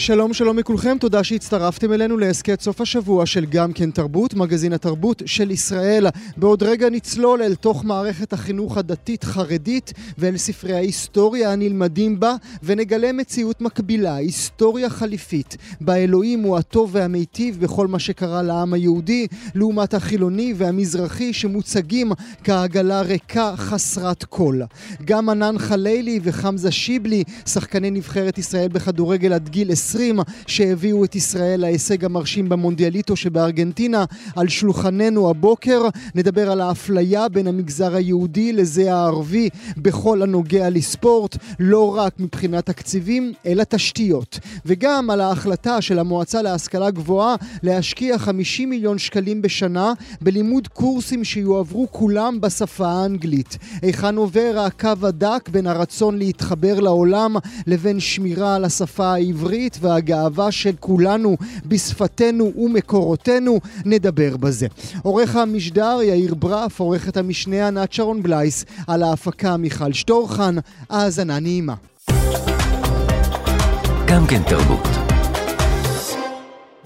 שלום שלום לכולכם, תודה שהצטרפתם אלינו להסכת סוף השבוע של גם כן תרבות, מגזין התרבות של ישראל. בעוד רגע נצלול אל תוך מערכת החינוך הדתית-חרדית ואל ספרי ההיסטוריה הנלמדים בה, ונגלה מציאות מקבילה, היסטוריה חליפית, בה אלוהים הוא הטוב והמיטיב בכל מה שקרה לעם היהודי, לעומת החילוני והמזרחי שמוצגים כעגלה ריקה חסרת כל. גם ענן חלילי וחמזה שיבלי, שחקני נבחרת ישראל בכדורגל עד גיל 20, 20 שהביאו את ישראל להישג המרשים במונדיאליטו שבארגנטינה. על שולחננו הבוקר נדבר על האפליה בין המגזר היהודי לזה הערבי בכל הנוגע לספורט, לא רק מבחינת תקציבים, אלא תשתיות. וגם על ההחלטה של המועצה להשכלה גבוהה להשקיע 50 מיליון שקלים בשנה בלימוד קורסים שיועברו כולם בשפה האנגלית. היכן עובר הקו הדק בין הרצון להתחבר לעולם לבין שמירה על השפה העברית והגאווה של כולנו בשפתנו ומקורותינו, נדבר בזה. עורך המשדר יאיר ברף, עורכת המשנה ענת שרון בלייס, על ההפקה מיכל שטורחן, האזנה נעימה. גם כן תרבות.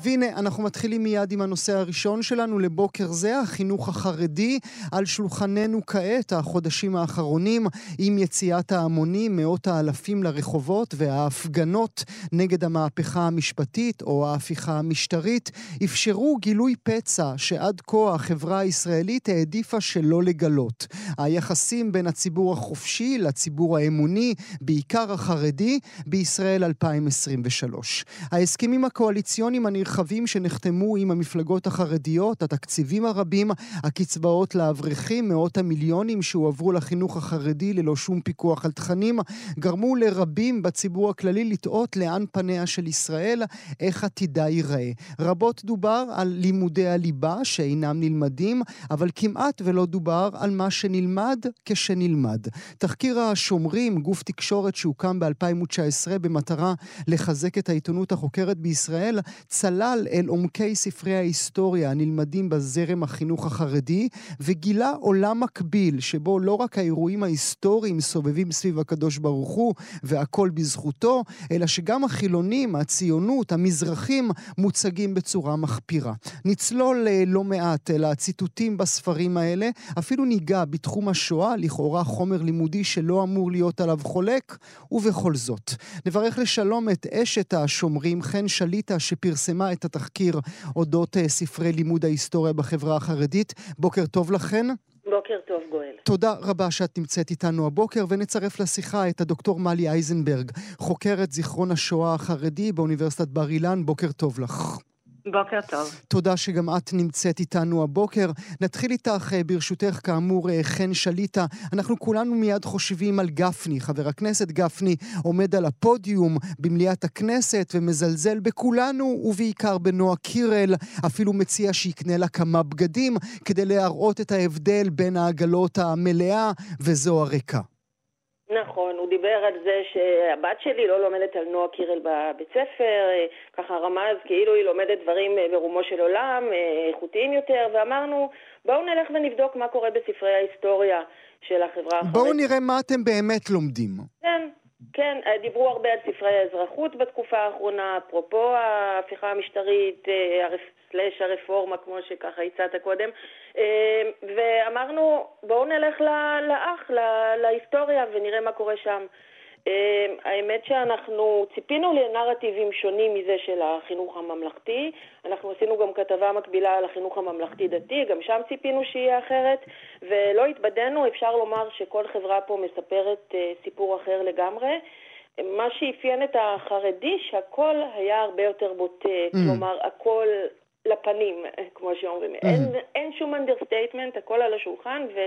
והנה, אנחנו מתחילים מיד עם הנושא הראשון שלנו לבוקר זה, החינוך החרדי. על שולחננו כעת, החודשים האחרונים, עם יציאת ההמונים, מאות האלפים לרחובות וההפגנות נגד המהפכה המשפטית או ההפיכה המשטרית, אפשרו גילוי פצע שעד כה החברה הישראלית העדיפה שלא לגלות. היחסים בין הציבור החופשי לציבור האמוני, בעיקר החרדי, בישראל 2023. ההסכמים הקואליציוניים הנרחבים הרחבים שנחתמו עם המפלגות החרדיות, התקציבים הרבים, הקצבאות לאברכים, מאות המיליונים שהועברו לחינוך החרדי ללא שום פיקוח על תכנים, גרמו לרבים בציבור הכללי לתהות לאן פניה של ישראל, איך עתידה ייראה. רבות דובר על לימודי הליבה שאינם נלמדים, אבל כמעט ולא דובר על מה שנלמד כשנלמד. תחקיר השומרים, גוף תקשורת שהוקם ב-2019 במטרה לחזק את העיתונות החוקרת בישראל, צלל צלל אל עומקי ספרי ההיסטוריה הנלמדים בזרם החינוך החרדי, וגילה עולם מקביל, שבו לא רק האירועים ההיסטוריים סובבים סביב הקדוש ברוך הוא, והכל בזכותו, אלא שגם החילונים, הציונות, המזרחים, מוצגים בצורה מחפירה. נצלול אה, לא מעט אל הציטוטים בספרים האלה, אפילו ניגע בתחום השואה, לכאורה חומר לימודי שלא אמור להיות עליו חולק, ובכל זאת. נברך לשלום את אשת השומרים, חן שליטה, שפרסמה את התחקיר אודות אה, ספרי לימוד ההיסטוריה בחברה החרדית. בוקר טוב לכן. בוקר טוב, גואל. תודה רבה שאת נמצאת איתנו הבוקר, ונצרף לשיחה את הדוקטור מלי אייזנברג, חוקרת זיכרון השואה החרדי באוניברסיטת בר אילן. בוקר טוב לך. בוקר טוב. תודה שגם את נמצאת איתנו הבוקר. נתחיל איתך, אה, ברשותך, כאמור, אה, חן שליטה. אנחנו כולנו מיד חושבים על גפני. חבר הכנסת גפני עומד על הפודיום במליאת הכנסת ומזלזל בכולנו, ובעיקר בנועה קירל. אפילו מציע שיקנה לה כמה בגדים כדי להראות את ההבדל בין העגלות המלאה וזו הריקה. נכון, הוא דיבר על זה שהבת שלי לא לומדת על נועה קירל בבית ספר, אה, ככה רמז כאילו היא לומדת דברים אה, ברומו של עולם, אה, איכותיים יותר, ואמרנו בואו נלך ונבדוק מה קורה בספרי ההיסטוריה של החברה החרדית. בואו נראה מה אתם באמת לומדים. כן, כן, דיברו הרבה על ספרי האזרחות בתקופה האחרונה, אפרופו ההפיכה המשטרית, סלאש הרפורמה, כמו שככה הצעת קודם, אמ, ואמרנו, בואו נלך לאח, להיסטוריה, ונראה מה קורה שם. אמ, האמת שאנחנו ציפינו לנרטיבים שונים מזה של החינוך הממלכתי. אנחנו עשינו גם כתבה מקבילה על החינוך הממלכתי-דתי, גם שם ציפינו שיהיה אחרת, ולא התבדינו, אפשר לומר שכל חברה פה מספרת אה, סיפור אחר לגמרי. מה שאפיין את החרדי, שהכל היה הרבה יותר בוטה, mm. כלומר, הכל לפנים, כמו שאומרים. Mm-hmm. אין, אין שום understatement, הכל על השולחן, ו...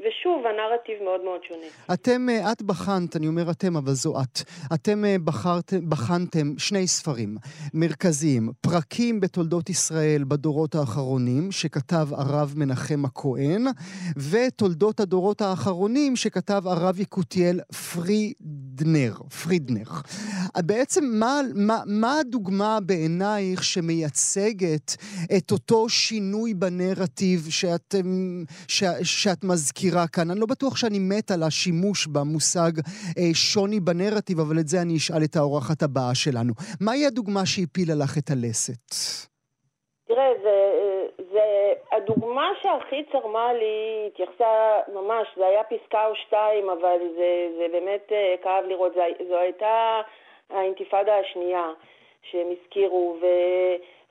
ושוב, הנרטיב מאוד מאוד שונה. אתם, אה, את בחנת, אני אומר אתם, אבל זו את. אתם אה, בחרת, בחנתם שני ספרים מרכזיים, פרקים בתולדות ישראל בדורות האחרונים, שכתב הרב מנחם הכהן, ותולדות הדורות האחרונים, שכתב הרב יקותיאל. פרידנר. פרידנר. בעצם מה, מה, מה הדוגמה בעינייך שמייצגת את אותו שינוי בנרטיב שאת, ש, שאת מזכירה כאן? אני לא בטוח שאני מת על השימוש במושג אה, שוני בנרטיב, אבל את זה אני אשאל את האורחת הבאה שלנו. מהי הדוגמה שהפילה לך את הלסת? תראה, זה, זה, הדוגמה שהכי צרמה לי התייחסה ממש, זה היה פסקה או שתיים, אבל זה, זה באמת אה, כאב לראות, זו, זו הייתה האינתיפאדה השנייה שהם הזכירו, ו...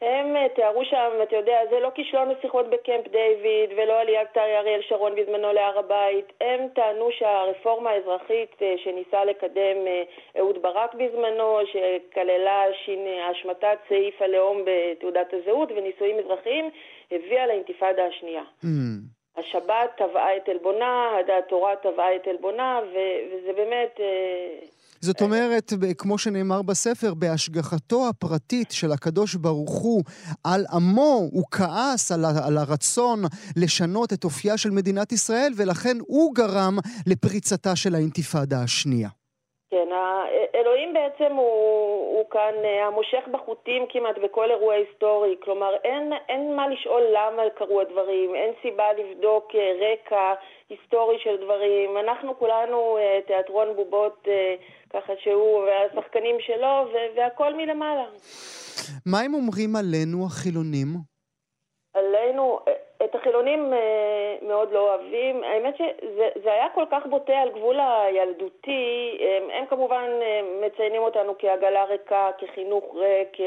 הם אה, תיארו שם, אתה יודע, זה לא כישלון השיחות בקמפ דיוויד ולא עליית אריאל שרון בזמנו להר הבית. הם טענו שהרפורמה האזרחית אה, שניסה לקדם אה, אהוד ברק בזמנו, שכללה השמטת סעיף הלאום בתעודת הזהות ונישואים אזרחיים, הביאה לאינתיפאדה השנייה. Mm. השבת טבעה את עלבונה, התורה טבעה את עלבונה, וזה באמת... זאת אומרת, כמו שנאמר בספר, בהשגחתו הפרטית של הקדוש ברוך הוא על עמו, הוא כעס על, על הרצון לשנות את אופייה של מדינת ישראל, ולכן הוא גרם לפריצתה של האינתיפאדה השנייה. כן, אלוהים בעצם הוא, הוא כאן אה, המושך בחוטים כמעט בכל אירוע היסטורי, כלומר אין, אין מה לשאול למה קרו הדברים, אין סיבה לבדוק אה, רקע היסטורי של דברים, אנחנו כולנו אה, תיאטרון בובות ככה שהוא והשחקנים שלו והכל מלמעלה. מה הם אומרים עלינו החילונים? עלינו, את החילונים אה, מאוד לא אוהבים. האמת שזה היה כל כך בוטה על גבול הילדותי. הם, הם כמובן אה, מציינים אותנו כעגלה ריקה, כחינוך ריק.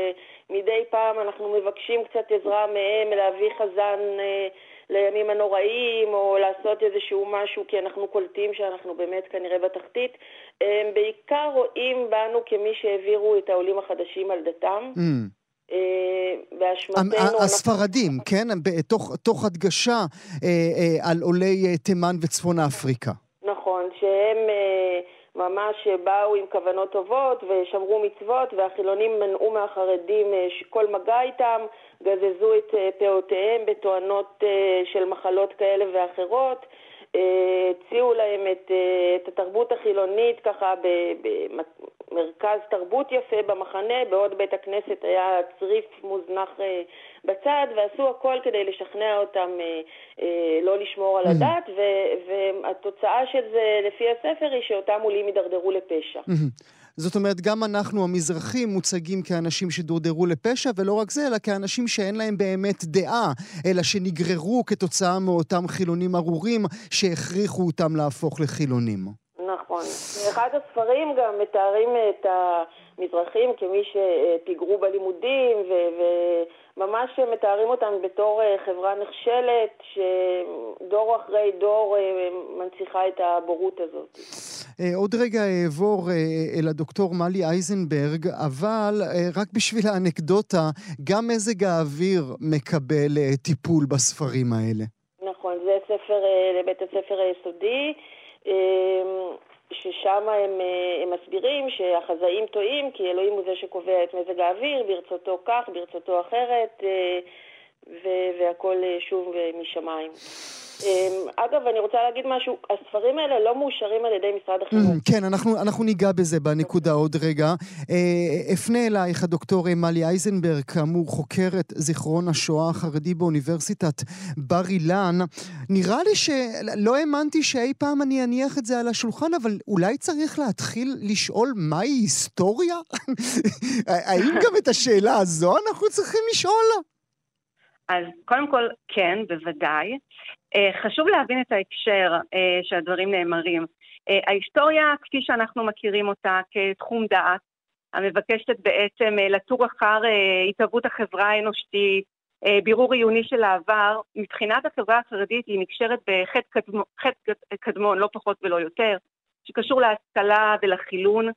מדי פעם אנחנו מבקשים קצת עזרה מהם להביא חזן אה, לימים הנוראים, או לעשות איזשהו משהו, כי אנחנו קולטים שאנחנו באמת כנראה בתחתית. הם בעיקר רואים בנו כמי שהעבירו את העולים החדשים על דתם. Mm. באשמתנו... הספרדים, כן? תוך הדגשה אה, אה, על עולי אה, תימן וצפון אפריקה. נכון, שהם ממש באו עם כוונות טובות ושמרו מצוות, והחילונים מנעו מהחרדים כל מגע איתם, גזזו את פאותיהם בתואנות של מחלות כאלה ואחרות. הציעו להם את, את התרבות החילונית ככה מרכז תרבות יפה במחנה, בעוד בית הכנסת היה צריף מוזנח אה, בצד, ועשו הכל כדי לשכנע אותם אה, אה, לא לשמור על mm. הדת, והתוצאה של זה, לפי הספר, היא שאותם עולים יידרדרו לפשע. זאת אומרת, גם אנחנו המזרחים מוצגים כאנשים שדורדרו לפשע, ולא רק זה, אלא כאנשים שאין להם באמת דעה, אלא שנגררו כתוצאה מאותם חילונים ארורים שהכריחו אותם להפוך לחילונים. נכון. באחד הספרים גם מתארים את המזרחים כמי שפיגרו בלימודים, וממש מתארים אותם בתור אה, חברה נחשלת, שדור אחרי דור אה, מנציחה את הבורות הזאת. אה, עוד רגע אעבור אל הדוקטור מלי אייזנברג, אבל רק בשביל האנקדוטה, גם מזג האוויר מקבל טיפול בספרים האלה. נכון, זה ספר לבית הספר היסודי. ששם הם, אה, הם מסבירים שהחזאים טועים כי אלוהים הוא זה שקובע את מזג האוויר, ברצותו כך, ברצותו אחרת, אה, והכל אה, שוב משמיים. אמ, אגב, אני רוצה להגיד משהו, הספרים האלה לא מאושרים על ידי משרד החינוך. Mm, כן, אנחנו, אנחנו ניגע בזה בנקודה עוד רגע. אה, אפנה אלייך הדוקטור מלי אייזנברג, כאמור חוקרת זיכרון השואה החרדי באוניברסיטת בר אילן. נראה לי שלא האמנתי שאי פעם אני אניח את זה על השולחן, אבל אולי צריך להתחיל לשאול מהי היסטוריה? האם גם את השאלה הזו אנחנו צריכים לשאול? אז קודם כל, כן, בוודאי. אה, חשוב להבין את ההקשר אה, שהדברים נאמרים. אה, ההיסטוריה, כפי שאנחנו מכירים אותה כתחום דעת, המבקשת בעצם לתור אחר התהוות החברה האנושית, בירור עיוני של העבר, מבחינת החברה החרדית היא נקשרת בחטא קדמון, קדמון, לא פחות ולא יותר, שקשור להשכלה ולחילון.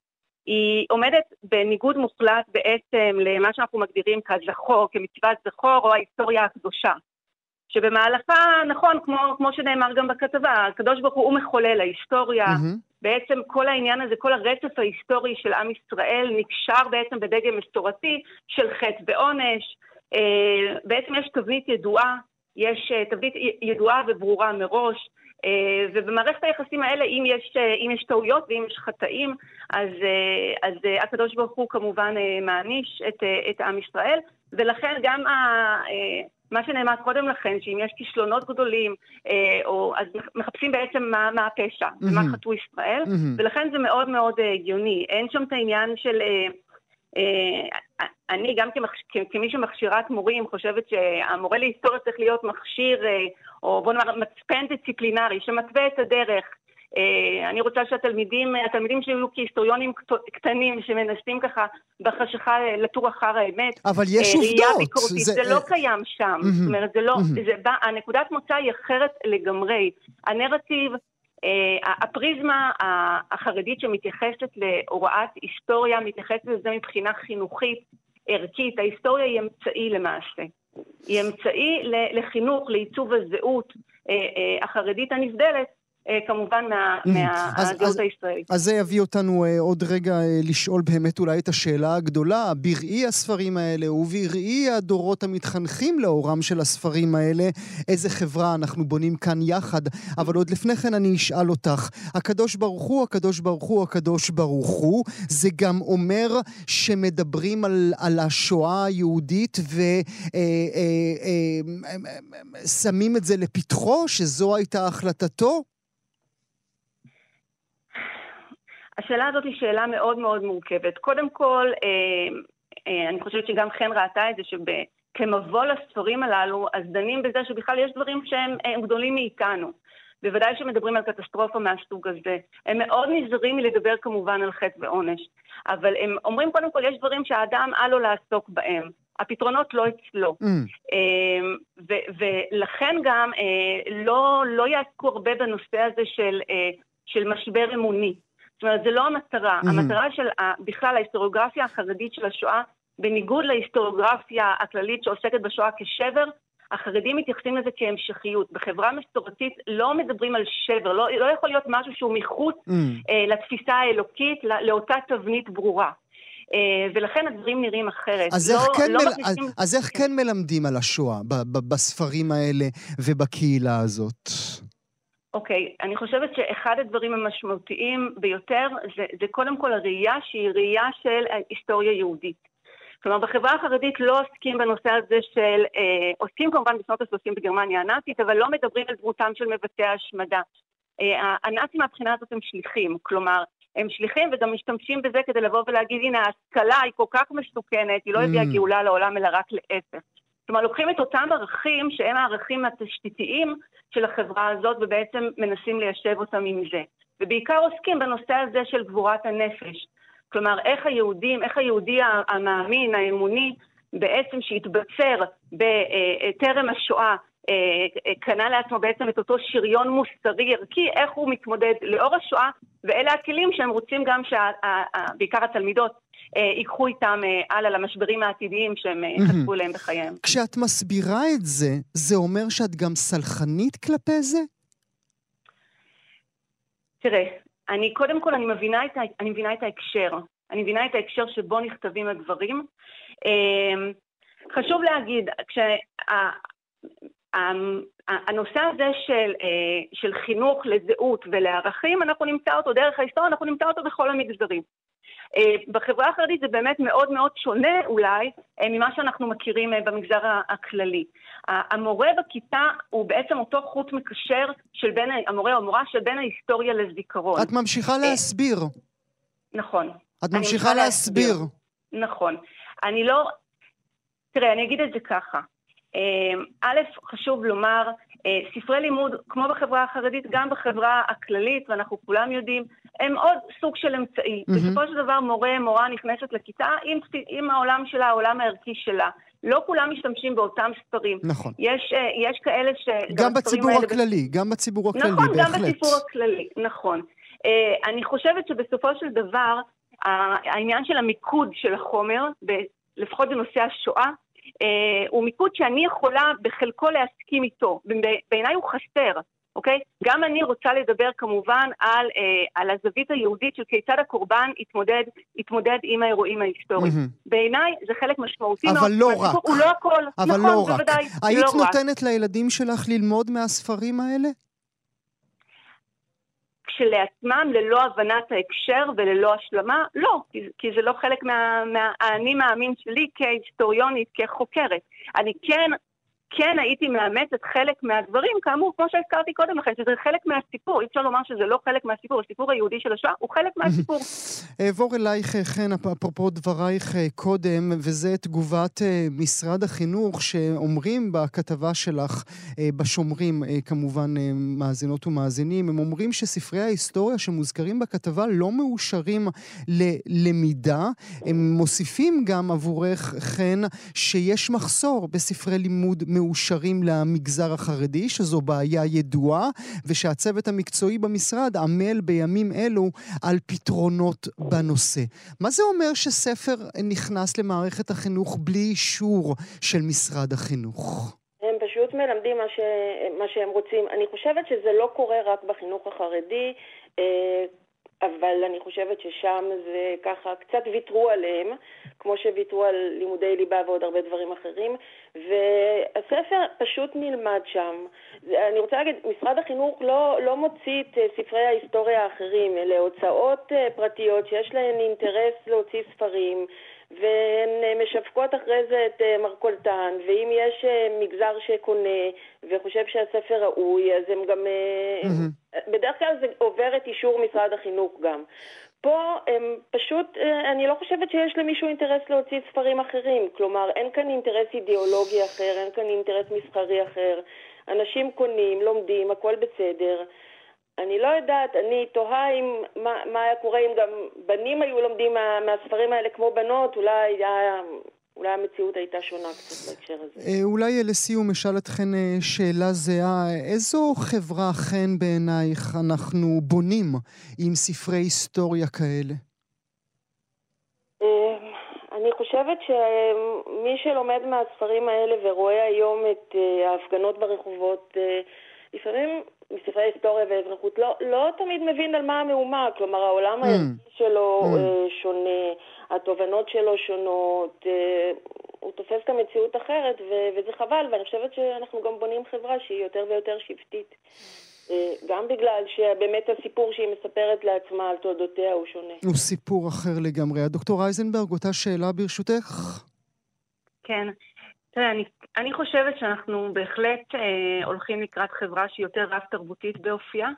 היא עומדת בניגוד מוחלט בעצם למה שאנחנו מגדירים כזכור, כמצוות זכור או ההיסטוריה הקדושה. שבמהלכה, נכון, כמו, כמו שנאמר גם בכתבה, הקדוש ברוך הוא מחולל ההיסטוריה, mm-hmm. בעצם כל העניין הזה, כל הרצף ההיסטורי של עם ישראל נקשר בעצם בדגם מסורתי של חטא ועונש. אה, בעצם יש תבנית ידועה, יש אה, תבנית ידועה וברורה מראש, ובמערכת היחסים האלה, אם יש, אם יש טעויות ואם יש חטאים, אז, אז הקדוש ברוך הוא כמובן מעניש את, את עם ישראל, ולכן גם ה, מה שנאמר קודם לכן, שאם יש כישלונות גדולים, או, אז מחפשים בעצם מה, מה הפשע, mm-hmm. מה חטאו ישראל, mm-hmm. ולכן זה מאוד מאוד הגיוני. אין שם את העניין של... אה, אני גם כמי שמכשירת מורים חושבת שהמורה להיסטוריה צריך להיות מכשיר, אה, או בוא נאמר מצפן דיסציפלינרי, שמתווה את הדרך. אה, אני רוצה שהתלמידים, התלמידים שהיו כהיסטוריונים קטנים שמנסים ככה בחשיכה לתור אחר האמת. אבל יש עובדות. ראייה ביקורתית, זה, זה לא קיים שם. זאת אומרת, זה לא, זה בא, הנקודת מוצא היא אחרת לגמרי. הנרטיב הפריזמה החרדית שמתייחסת להוראת היסטוריה, מתייחסת לזה מבחינה חינוכית, ערכית. ההיסטוריה היא אמצעי למעשה. היא אמצעי לחינוך, לעיצוב הזהות uh, uh, החרדית הנבדלת, אה, כמובן מהדעות הישראלית. אז זה יביא אותנו אה, עוד רגע אה, לשאול באמת אולי את השאלה הגדולה, בראי הספרים האלה ובראי הדורות המתחנכים לאורם של הספרים האלה, איזה חברה אנחנו בונים כאן יחד. אבל עוד לפני כן אני אשאל אותך, הקדוש ברוך הוא, הקדוש ברוך הוא, הקדוש ברוך הוא, זה גם אומר שמדברים על, על השואה היהודית ושמים את זה לפתחו, שזו הייתה החלטתו? השאלה הזאת היא שאלה מאוד מאוד מורכבת. קודם כל, אה, אה, אני חושבת שגם חן ראתה את זה, שכמבוא לספרים הללו, אז דנים בזה שבכלל יש דברים שהם אה, גדולים מאיתנו. בוודאי שמדברים על קטסטרופה מהסוג הזה. הם מאוד נזהרים מלדבר כמובן על חטא ועונש, אבל הם אומרים קודם כל, יש דברים שהאדם אל לו לעסוק בהם. הפתרונות לא אצלו. Mm. ו- ולכן גם לא, לא יעסקו הרבה בנושא הזה של, של משבר אמוני. אומרת, זה לא המטרה. Mm-hmm. המטרה של בכלל ההיסטוריוגרפיה החרדית של השואה, בניגוד להיסטוריוגרפיה הכללית שעוסקת בשואה כשבר, החרדים מתייחסים לזה כהמשכיות. בחברה מסורתית לא מדברים על שבר, לא, לא יכול להיות משהו שהוא מחוץ mm. אה, לתפיסה האלוקית, לא, לאותה תבנית ברורה. אה, ולכן הדברים נראים אחרת. אז, לא, איך, כן לא מל... מכניסים... אז, אז איך כן מלמדים על השואה ב- ב- בספרים האלה ובקהילה הזאת? אוקיי, okay, אני חושבת שאחד הדברים המשמעותיים ביותר זה, זה קודם כל הראייה שהיא ראייה של היסטוריה יהודית. כלומר, בחברה החרדית לא עוסקים בנושא הזה של, אה, עוסקים כמובן בשנות ה-30 בגרמניה הנאצית, אבל לא מדברים על דמותם של מבצעי ההשמדה. אה, הנאצים מהבחינה הזאת הם שליחים, כלומר, הם שליחים וגם משתמשים בזה כדי לבוא ולהגיד, הנה, ההשכלה היא כל כך מסוכנת, היא לא הביאה mm. גאולה לעולם, אלא רק להפך. כלומר, לוקחים את אותם ערכים שהם הערכים התשתיתיים של החברה הזאת ובעצם מנסים ליישב אותם עם זה. ובעיקר עוסקים בנושא הזה של גבורת הנפש. כלומר, איך היהודים, איך היהודי המאמין, האמוני, בעצם שהתבצר בטרם השואה, אה, קנה לעצמו בעצם את אותו שריון מוסרי ערכי, איך הוא מתמודד לאור השואה, ואלה הכלים שהם רוצים גם שבעיקר התלמידות אה, ייקחו איתם אה, הלאה למשברים העתידיים שהם חשפו אליהם בחייהם. כשאת מסבירה את זה, זה אומר שאת גם סלחנית כלפי זה? תראה, אני קודם כל, אני מבינה את, אני מבינה את ההקשר. אני מבינה את ההקשר שבו נכתבים הדברים. חשוב להגיד, כשה... הנושא הזה של, אה, של חינוך לזהות ולערכים, אנחנו נמצא אותו דרך ההיסטוריה, אנחנו נמצא אותו בכל המגזרים. אה, בחברה החרדית זה באמת מאוד מאוד שונה אולי אה, ממה שאנחנו מכירים במגזר הכללי. המורה בכיתה הוא בעצם אותו חוט מקשר של בין, המורה או המורה של בין ההיסטוריה לזיכרון. את ממשיכה להסביר. נכון. את ממשיכה להסביר. להסביר. נכון. אני לא... תראה, אני אגיד את זה ככה. אמ, א', חשוב לומר, אה, ספרי לימוד, כמו בחברה החרדית, גם בחברה הכללית, ואנחנו כולם יודעים, הם עוד סוג של אמצעי. Mm-hmm. בסופו של דבר מורה, מורה נכנסת לכיתה עם, עם העולם שלה, העולם הערכי שלה. לא כולם משתמשים באותם ספרים. נכון. יש, אה, יש כאלה ש... גם בציבור האלה... הכללי, גם בציבור הכללי, נכון, בהחלט. נכון, גם בציבור הכללי, נכון. אה, אני חושבת שבסופו של דבר, העניין של המיקוד של החומר, לפחות בנושא השואה, אה, הוא מיקוד שאני יכולה בחלקו להסכים איתו. בעיניי הוא חסר, אוקיי? גם אני רוצה לדבר כמובן על, אה, על הזווית היהודית של כיצד הקורבן התמודד, התמודד עם האירועים ההיסטוריים. Mm-hmm. בעיניי זה חלק משמעותי מאוד. אבל לא רק. הוא לא הכל. אבל נכון, לא בוודאי. היית לא נותנת רק. לילדים שלך ללמוד מהספרים האלה? כשלעצמם ללא הבנת ההקשר וללא השלמה? לא, כי, כי זה לא חלק מה, מהאני מאמין שלי כהיסטוריונית, כחוקרת. אני כן כן הייתי מאמצת חלק מהדברים, כאמור, כמו שהזכרתי קודם לכן, שזה חלק מהסיפור, אי אפשר לומר שזה לא חלק מהסיפור, הסיפור היהודי של השואה הוא חלק מהסיפור. אעבור אלייך, חן, אפרופו דברייך אה, קודם, וזה תגובת אה, משרד החינוך, שאומרים בכתבה שלך, אה, בשומרים, כמובן מאזינות ומאזינים, הם אומרים שספרי ההיסטוריה שמוזכרים בכתבה לא מאושרים ללמידה. הם מוסיפים גם עבורך, חן, שיש מחסור בספרי לימוד מאושרים למגזר החרדי, שזו בעיה ידועה, ושהצוות המקצועי במשרד עמל בימים אלו על פתרונות בנושא. מה זה אומר שספר נכנס למערכת החינוך בלי אישור של משרד החינוך? הם פשוט מלמדים מה, ש... מה שהם רוצים. אני חושבת שזה לא קורה רק בחינוך החרדי. אבל אני חושבת ששם זה ככה, קצת ויתרו עליהם, כמו שוויתרו על לימודי ליבה ועוד הרבה דברים אחרים, והספר פשוט נלמד שם. אני רוצה להגיד, משרד החינוך לא, לא מוציא את אה, ספרי ההיסטוריה האחרים, אלה הוצאות אה, פרטיות שיש להן אינטרס להוציא ספרים. והן אה, משווקות אחרי זה את מרכולתן, ואם יש מגזר שקונה וחושב שהספר ראוי, אז הם גם... Mm-hmm. בדרך כלל זה עובר את אישור משרד החינוך גם. פה הם פשוט, אה, אני לא חושבת שיש למישהו אינטרס להוציא ספרים אחרים. כלומר, אין כאן אינטרס אידיאולוגי אחר, אין כאן אינטרס מסחרי אחר. אנשים קונים, לומדים, הכל בסדר. אני לא יודעת, אני תוהה אם, מה, מה היה קורה אם גם בנים היו לומדים מה, מהספרים האלה כמו בנות, אולי היה אולי המציאות הייתה שונה קצת בהקשר הזה. אה, אולי לסיום אשאל אתכן אה, שאלה זהה. איזו חברה אכן בעינייך אנחנו בונים עם ספרי היסטוריה כאלה? אה, אני חושבת שמי שלומד מהספרים האלה ורואה היום את ההפגנות ברחובות, לפעמים מספרי היסטוריה ואזרחות לא, לא תמיד מבין על מה המהומה, כלומר העולם mm. הערכי שלו mm. שונה, התובנות שלו שונות, אה, הוא תופס את המציאות אחרת, ו- וזה חבל, ואני חושבת שאנחנו גם בונים חברה שהיא יותר ויותר שבטית. אה, גם בגלל שבאמת הסיפור שהיא מספרת לעצמה על תולדותיה הוא שונה. הוא סיפור אחר לגמרי. הדוקטור אייזנברג, אותה שאלה ברשותך? כן. תראה, אני, אני חושבת שאנחנו בהחלט אה, הולכים לקראת חברה שהיא יותר רב-תרבותית באופייה.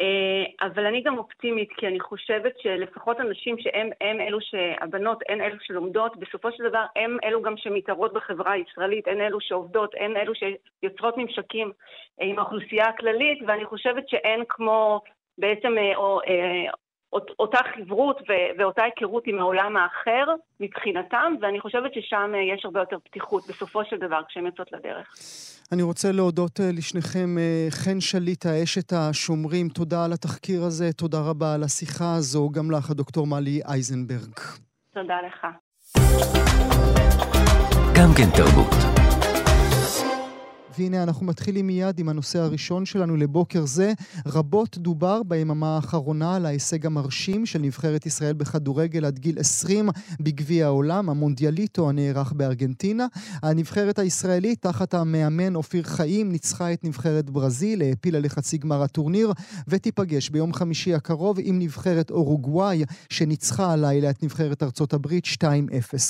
אה, אבל אני גם אופטימית, כי אני חושבת שלפחות אנשים שהם הם אלו שהבנות, הן אלו שלומדות, בסופו של דבר הם אלו גם שמתערות בחברה הישראלית, הן אלו שעובדות, הן אלו שיוצרות ממשקים אה, עם האוכלוסייה הכללית, ואני חושבת שאין כמו בעצם אה, או, אותה חברות ואותה היכרות עם העולם האחר מבחינתם, ואני חושבת ששם יש הרבה יותר פתיחות בסופו של דבר כשהן יוצאות לדרך. אני רוצה להודות אה, לשניכם. אה, חן שליט, האשת השומרים, תודה על התחקיר הזה, תודה רבה על השיחה הזו, גם לך, הדוקטור מלי אייזנברג. תודה לך. גם כן תרבות. והנה אנחנו מתחילים מיד עם הנושא הראשון שלנו לבוקר זה. רבות דובר ביממה האחרונה על ההישג המרשים של נבחרת ישראל בכדורגל עד גיל 20 בגביע העולם, המונדיאליטו הנערך בארגנטינה. הנבחרת הישראלית תחת המאמן אופיר חיים ניצחה את נבחרת ברזיל, העפילה לחצי גמר הטורניר, ותיפגש ביום חמישי הקרוב עם נבחרת אורוגוואי, שניצחה הלילה את נבחרת ארצות הברית 2-0.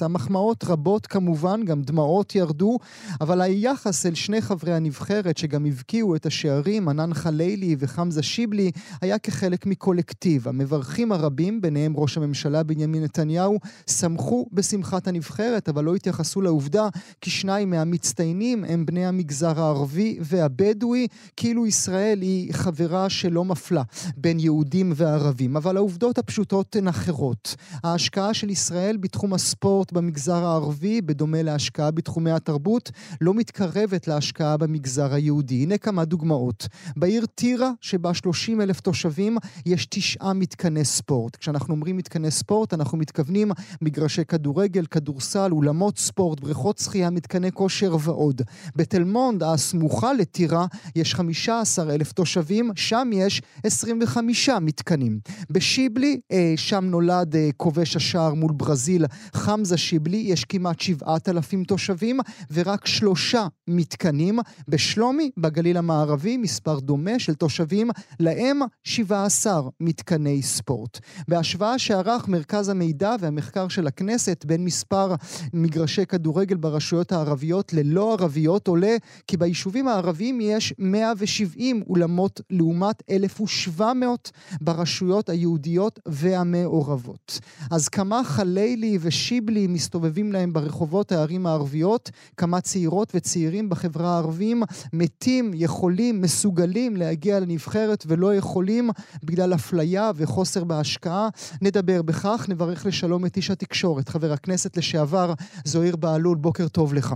המחמאות רבות כמובן, גם דמעות ירדו, אבל היחס אל שני חברי הנבחרת שגם הבקיעו את השערים, ענן חלילי וחמזה שיבלי, היה כחלק מקולקטיב. המברכים הרבים, ביניהם ראש הממשלה בנימין נתניהו, שמחו בשמחת הנבחרת, אבל לא התייחסו לעובדה כי שניים מהמצטיינים הם בני המגזר הערבי והבדואי, כאילו ישראל היא חברה שלא מפלה בין יהודים וערבים. אבל העובדות הפשוטות הן אחרות. ההשקעה של ישראל בתחום הספורט במגזר הערבי, בדומה להשקעה בתחומי התרבות, לא מתקרבת להשקעה ההשקעה במגזר היהודי. הנה כמה דוגמאות. בעיר טירה, שבה 30 אלף תושבים, יש תשעה מתקני ספורט. כשאנחנו אומרים מתקני ספורט, אנחנו מתכוונים מגרשי כדורגל, כדורסל, אולמות ספורט, בריכות שחייה, מתקני כושר ועוד. בתל מונד, הסמוכה לטירה, יש 15 אלף תושבים, שם יש 25 מתקנים. בשיבלי, אה, שם נולד אה, כובש השער מול ברזיל, חמזה שיבלי, יש כמעט 7,000 תושבים, ורק שלושה מתקנים. תושבים. בשלומי, בגליל המערבי, מספר דומה של תושבים, להם 17 מתקני ספורט. בהשוואה שערך מרכז המידע והמחקר של הכנסת בין מספר מגרשי כדורגל ברשויות הערביות ללא ערביות, עולה כי ביישובים הערביים יש 170 אולמות לעומת 1,700 ברשויות היהודיות והמעורבות. אז כמה חלילי ושיבלי מסתובבים להם ברחובות הערים הערביות, כמה צעירות וצעירים בחברה הערבים מתים, יכולים, מסוגלים להגיע לנבחרת ולא יכולים בגלל אפליה וחוסר בהשקעה. נדבר בכך, נברך לשלום את איש התקשורת, חבר הכנסת לשעבר זוהיר בהלול, בוקר טוב לך.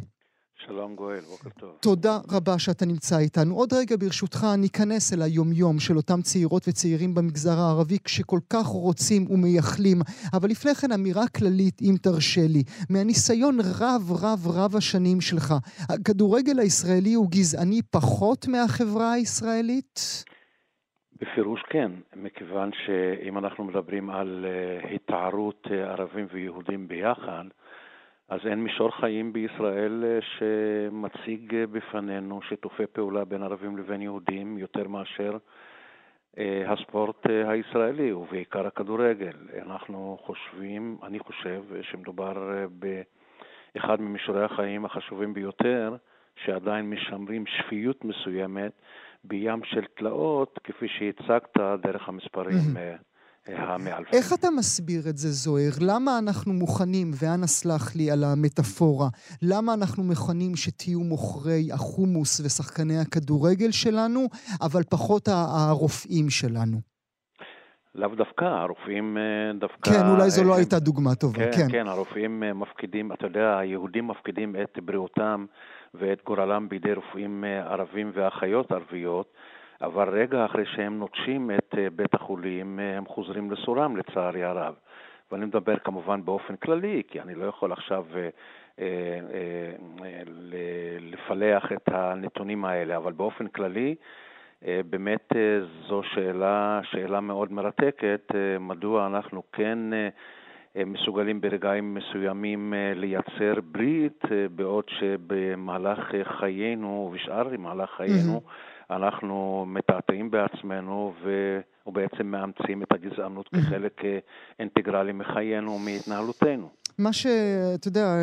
שלום גואל, בוקר טוב. תודה רבה שאתה נמצא איתנו. עוד רגע ברשותך ניכנס אל היומיום של אותם צעירות וצעירים במגזר הערבי שכל כך רוצים ומייחלים. אבל לפני כן אמירה כללית, אם תרשה לי, מהניסיון רב רב רב השנים שלך, הכדורגל הישראלי הוא גזעני פחות מהחברה הישראלית? בפירוש כן, מכיוון שאם אנחנו מדברים על אה, התערות אה, ערבים ויהודים ביחד, אז אין מישור חיים בישראל אה, שמציג אה, בפנינו שיתופי פעולה בין ערבים לבין יהודים יותר מאשר אה, הספורט הישראלי, ובעיקר הכדורגל. אנחנו חושבים, אני חושב, שמדובר באחד ממישורי החיים החשובים ביותר, שעדיין משמרים שפיות מסוימת בים של תלאות, כפי שהצגת דרך המספרים. המאלפים. איך אתה מסביר את זה, זוהר? למה אנחנו מוכנים, ואנא סלח לי על המטאפורה, למה אנחנו מוכנים שתהיו מוכרי החומוס ושחקני הכדורגל שלנו, אבל פחות הרופאים שלנו? לאו דווקא, הרופאים אה, דווקא... כן, אולי זו לא הייתה דוגמה טובה, כן. כן, כן, הרופאים אה, מפקידים, אתה יודע, היהודים מפקידים את בריאותם ואת גורלם בידי רופאים אה, ערבים ואחיות ערביות. אבל רגע אחרי שהם נוטשים את אה, בית החולים, אה, הם חוזרים לסורם, לצערי הרב. ואני מדבר כמובן באופן כללי, כי אני לא יכול עכשיו אה, לפלח את הנתונים האלה, אבל באופן כללי, באמת זו שאלה, שאלה מאוד מרתקת, מדוע אנחנו כן מסוגלים ברגעים מסוימים לייצר ברית, בעוד שבמהלך חיינו ובשאר מהלך חיינו mm-hmm. אנחנו מתעתעים בעצמנו ו... ובעצם מאמצים את הגזענות כחלק אה, אינטגרלי מחיינו ומהתנהלותנו. מה שאתה יודע,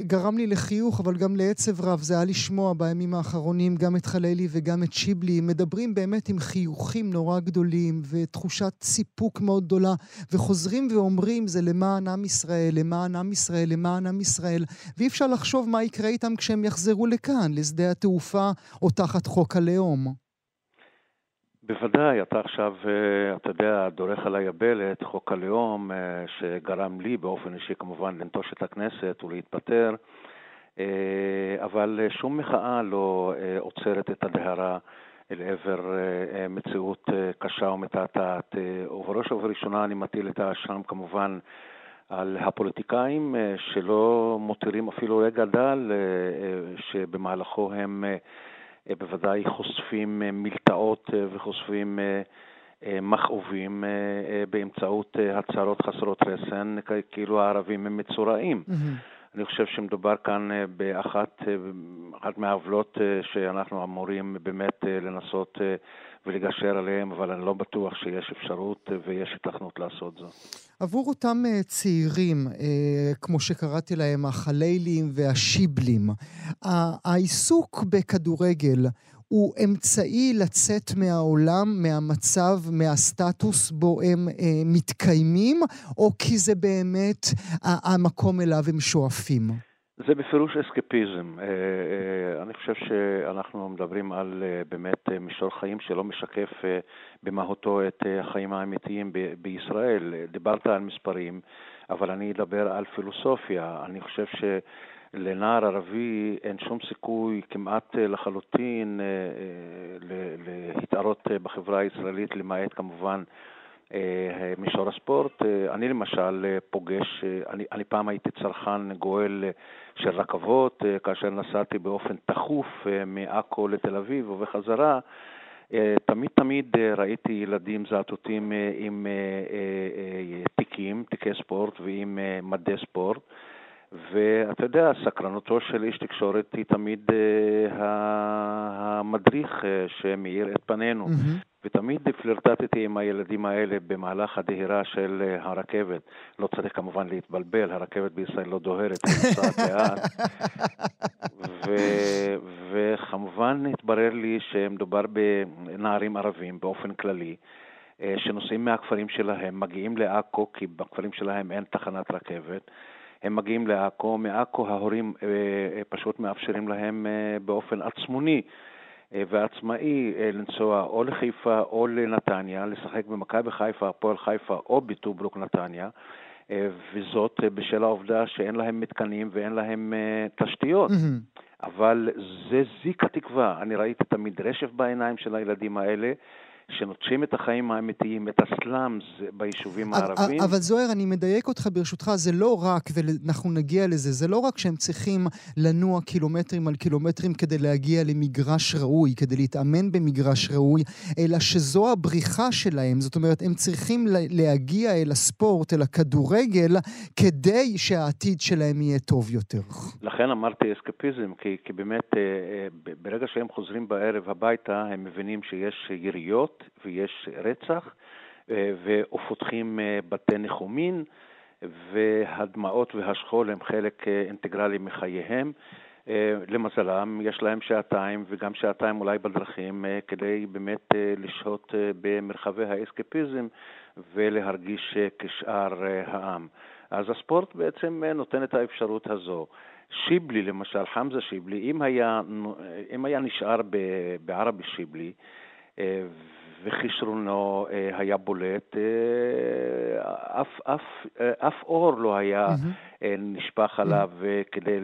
גרם לי לחיוך, אבל גם לעצב רב, זה היה לשמוע בימים האחרונים גם את חלילי וגם את שיבלי, מדברים באמת עם חיוכים נורא גדולים ותחושת סיפוק מאוד גדולה, וחוזרים ואומרים זה למען עם ישראל, למען עם ישראל, למען עם ישראל, ואי אפשר לחשוב מה יקרה איתם כשהם יחזרו לכאן, לשדה התעופה או תחת חוק הלאום. בוודאי, אתה עכשיו, אה, אתה יודע, דורך על היבלת, חוק הלאום, אה, שגרם לי באופן אישי כמובן לנטוש את הכנסת ולהתפטר, אה, אבל שום מחאה לא עוצרת את הדהרה אל עבר מציאות קשה ומתעתעת. ובראש ובראשונה אני מטיל את האשם כמובן על הפוליטיקאים שלא מותירים אפילו רגע דל שבמהלכו הם בוודאי חושפים אה, מלטעות אה, וחושפים מכאובים באמצעות הצהרות חסרות רסן, כאילו הערבים הם מצורעים. Mm-hmm. אני חושב שמדובר כאן באחת מהעוולות שאנחנו אמורים באמת לנסות ולגשר עליהם, אבל אני לא בטוח שיש אפשרות ויש התכנות לעשות זאת. עבור אותם אה, צעירים, אה, כמו שקראתי להם, החליילים והשיבלים, העיסוק בכדורגל הוא אמצעי לצאת מהעולם, מהמצב, מהסטטוס בו הם אה, מתקיימים, או כי זה באמת המקום אליו הם שואפים? זה בפירוש אסקפיזם. אה, אה, אני חושב שאנחנו מדברים על אה, באמת מישור חיים שלא משקף במהותו את החיים האמיתיים בישראל. דיברת על מספרים, אבל אני אדבר על פילוסופיה. אני חושב שלנער ערבי אין שום סיכוי כמעט לחלוטין להתערות בחברה הישראלית, למעט כמובן אה, מישור הספורט. אה, אני למשל אה, פוגש, אני, אני פעם הייתי צרכן גואל של רכבות, כאשר נסעתי באופן תכוף מעכו לתל אביב ובחזרה, תמיד תמיד ראיתי ילדים זעתותים עם תיקים, תיקי ספורט ועם מדי ספורט. ואתה יודע, סקרנותו של איש תקשורת היא תמיד uh, המדריך uh, שמאיר את פנינו. Mm-hmm. ותמיד פלרטטתי עם הילדים האלה במהלך הדהירה של uh, הרכבת. לא צריך כמובן להתבלבל, הרכבת בישראל לא דוהרת, היא נוסעת לאט. ו- וכמובן התברר לי שמדובר בנערים ערבים באופן כללי. שנוסעים מהכפרים שלהם, מגיעים לעכו, כי בכפרים שלהם אין תחנת רכבת, הם מגיעים לעכו, מעכו ההורים אה, אה, פשוט מאפשרים להם אה, באופן עצמוני ועצמאי לנסוע או לחיפה או לנתניה, לשחק במכבי חיפה, הפועל חיפה או בטוברוק נתניה, וזאת בשל העובדה שאין להם מתקנים ואין להם תשתיות. Mm-hmm. אבל זה זיק התקווה. אני ראיתי את המדרשת בעיניים של הילדים האלה, שנוטשים את החיים האמיתיים, את הסלאמס ביישובים הערביים. אבל זוהר, אני מדייק אותך ברשותך, זה לא רק, ואנחנו נגיע לזה, זה לא רק שהם צריכים לנוע קילומטרים על קילומטרים כדי להגיע למגרש ראוי, כדי להתאמן במגרש ראוי, אלא שזו הבריחה שלהם. זאת אומרת, הם צריכים להגיע אל הספורט, אל הכדורגל, כדי שהעתיד שלהם יהיה טוב יותר. לכן אמרתי אסקפיזם, כי, כי באמת, אה, אה, ברגע שהם חוזרים בערב הביתה, הם מבינים שיש יריות. ויש רצח, אה, ופותחים אה, בתי ניחומין, והדמעות והשכול הם חלק אה, אינטגרלי מחייהם. למזלם, יש להם שעתיים וגם שעתיים אולי בדרכים כדי באמת לשהות במרחבי האסקפיזם ולהרגיש כשאר העם. אז הספורט בעצם נותן את האפשרות הזו. שיבלי למשל, חמזה שיבלי, אם היה, אם היה נשאר בערבי שיבלי וכישרונו אה, היה בולט, אה, אף, אף, אה, אף אור לא היה mm-hmm. נשפך עליו mm-hmm. כדי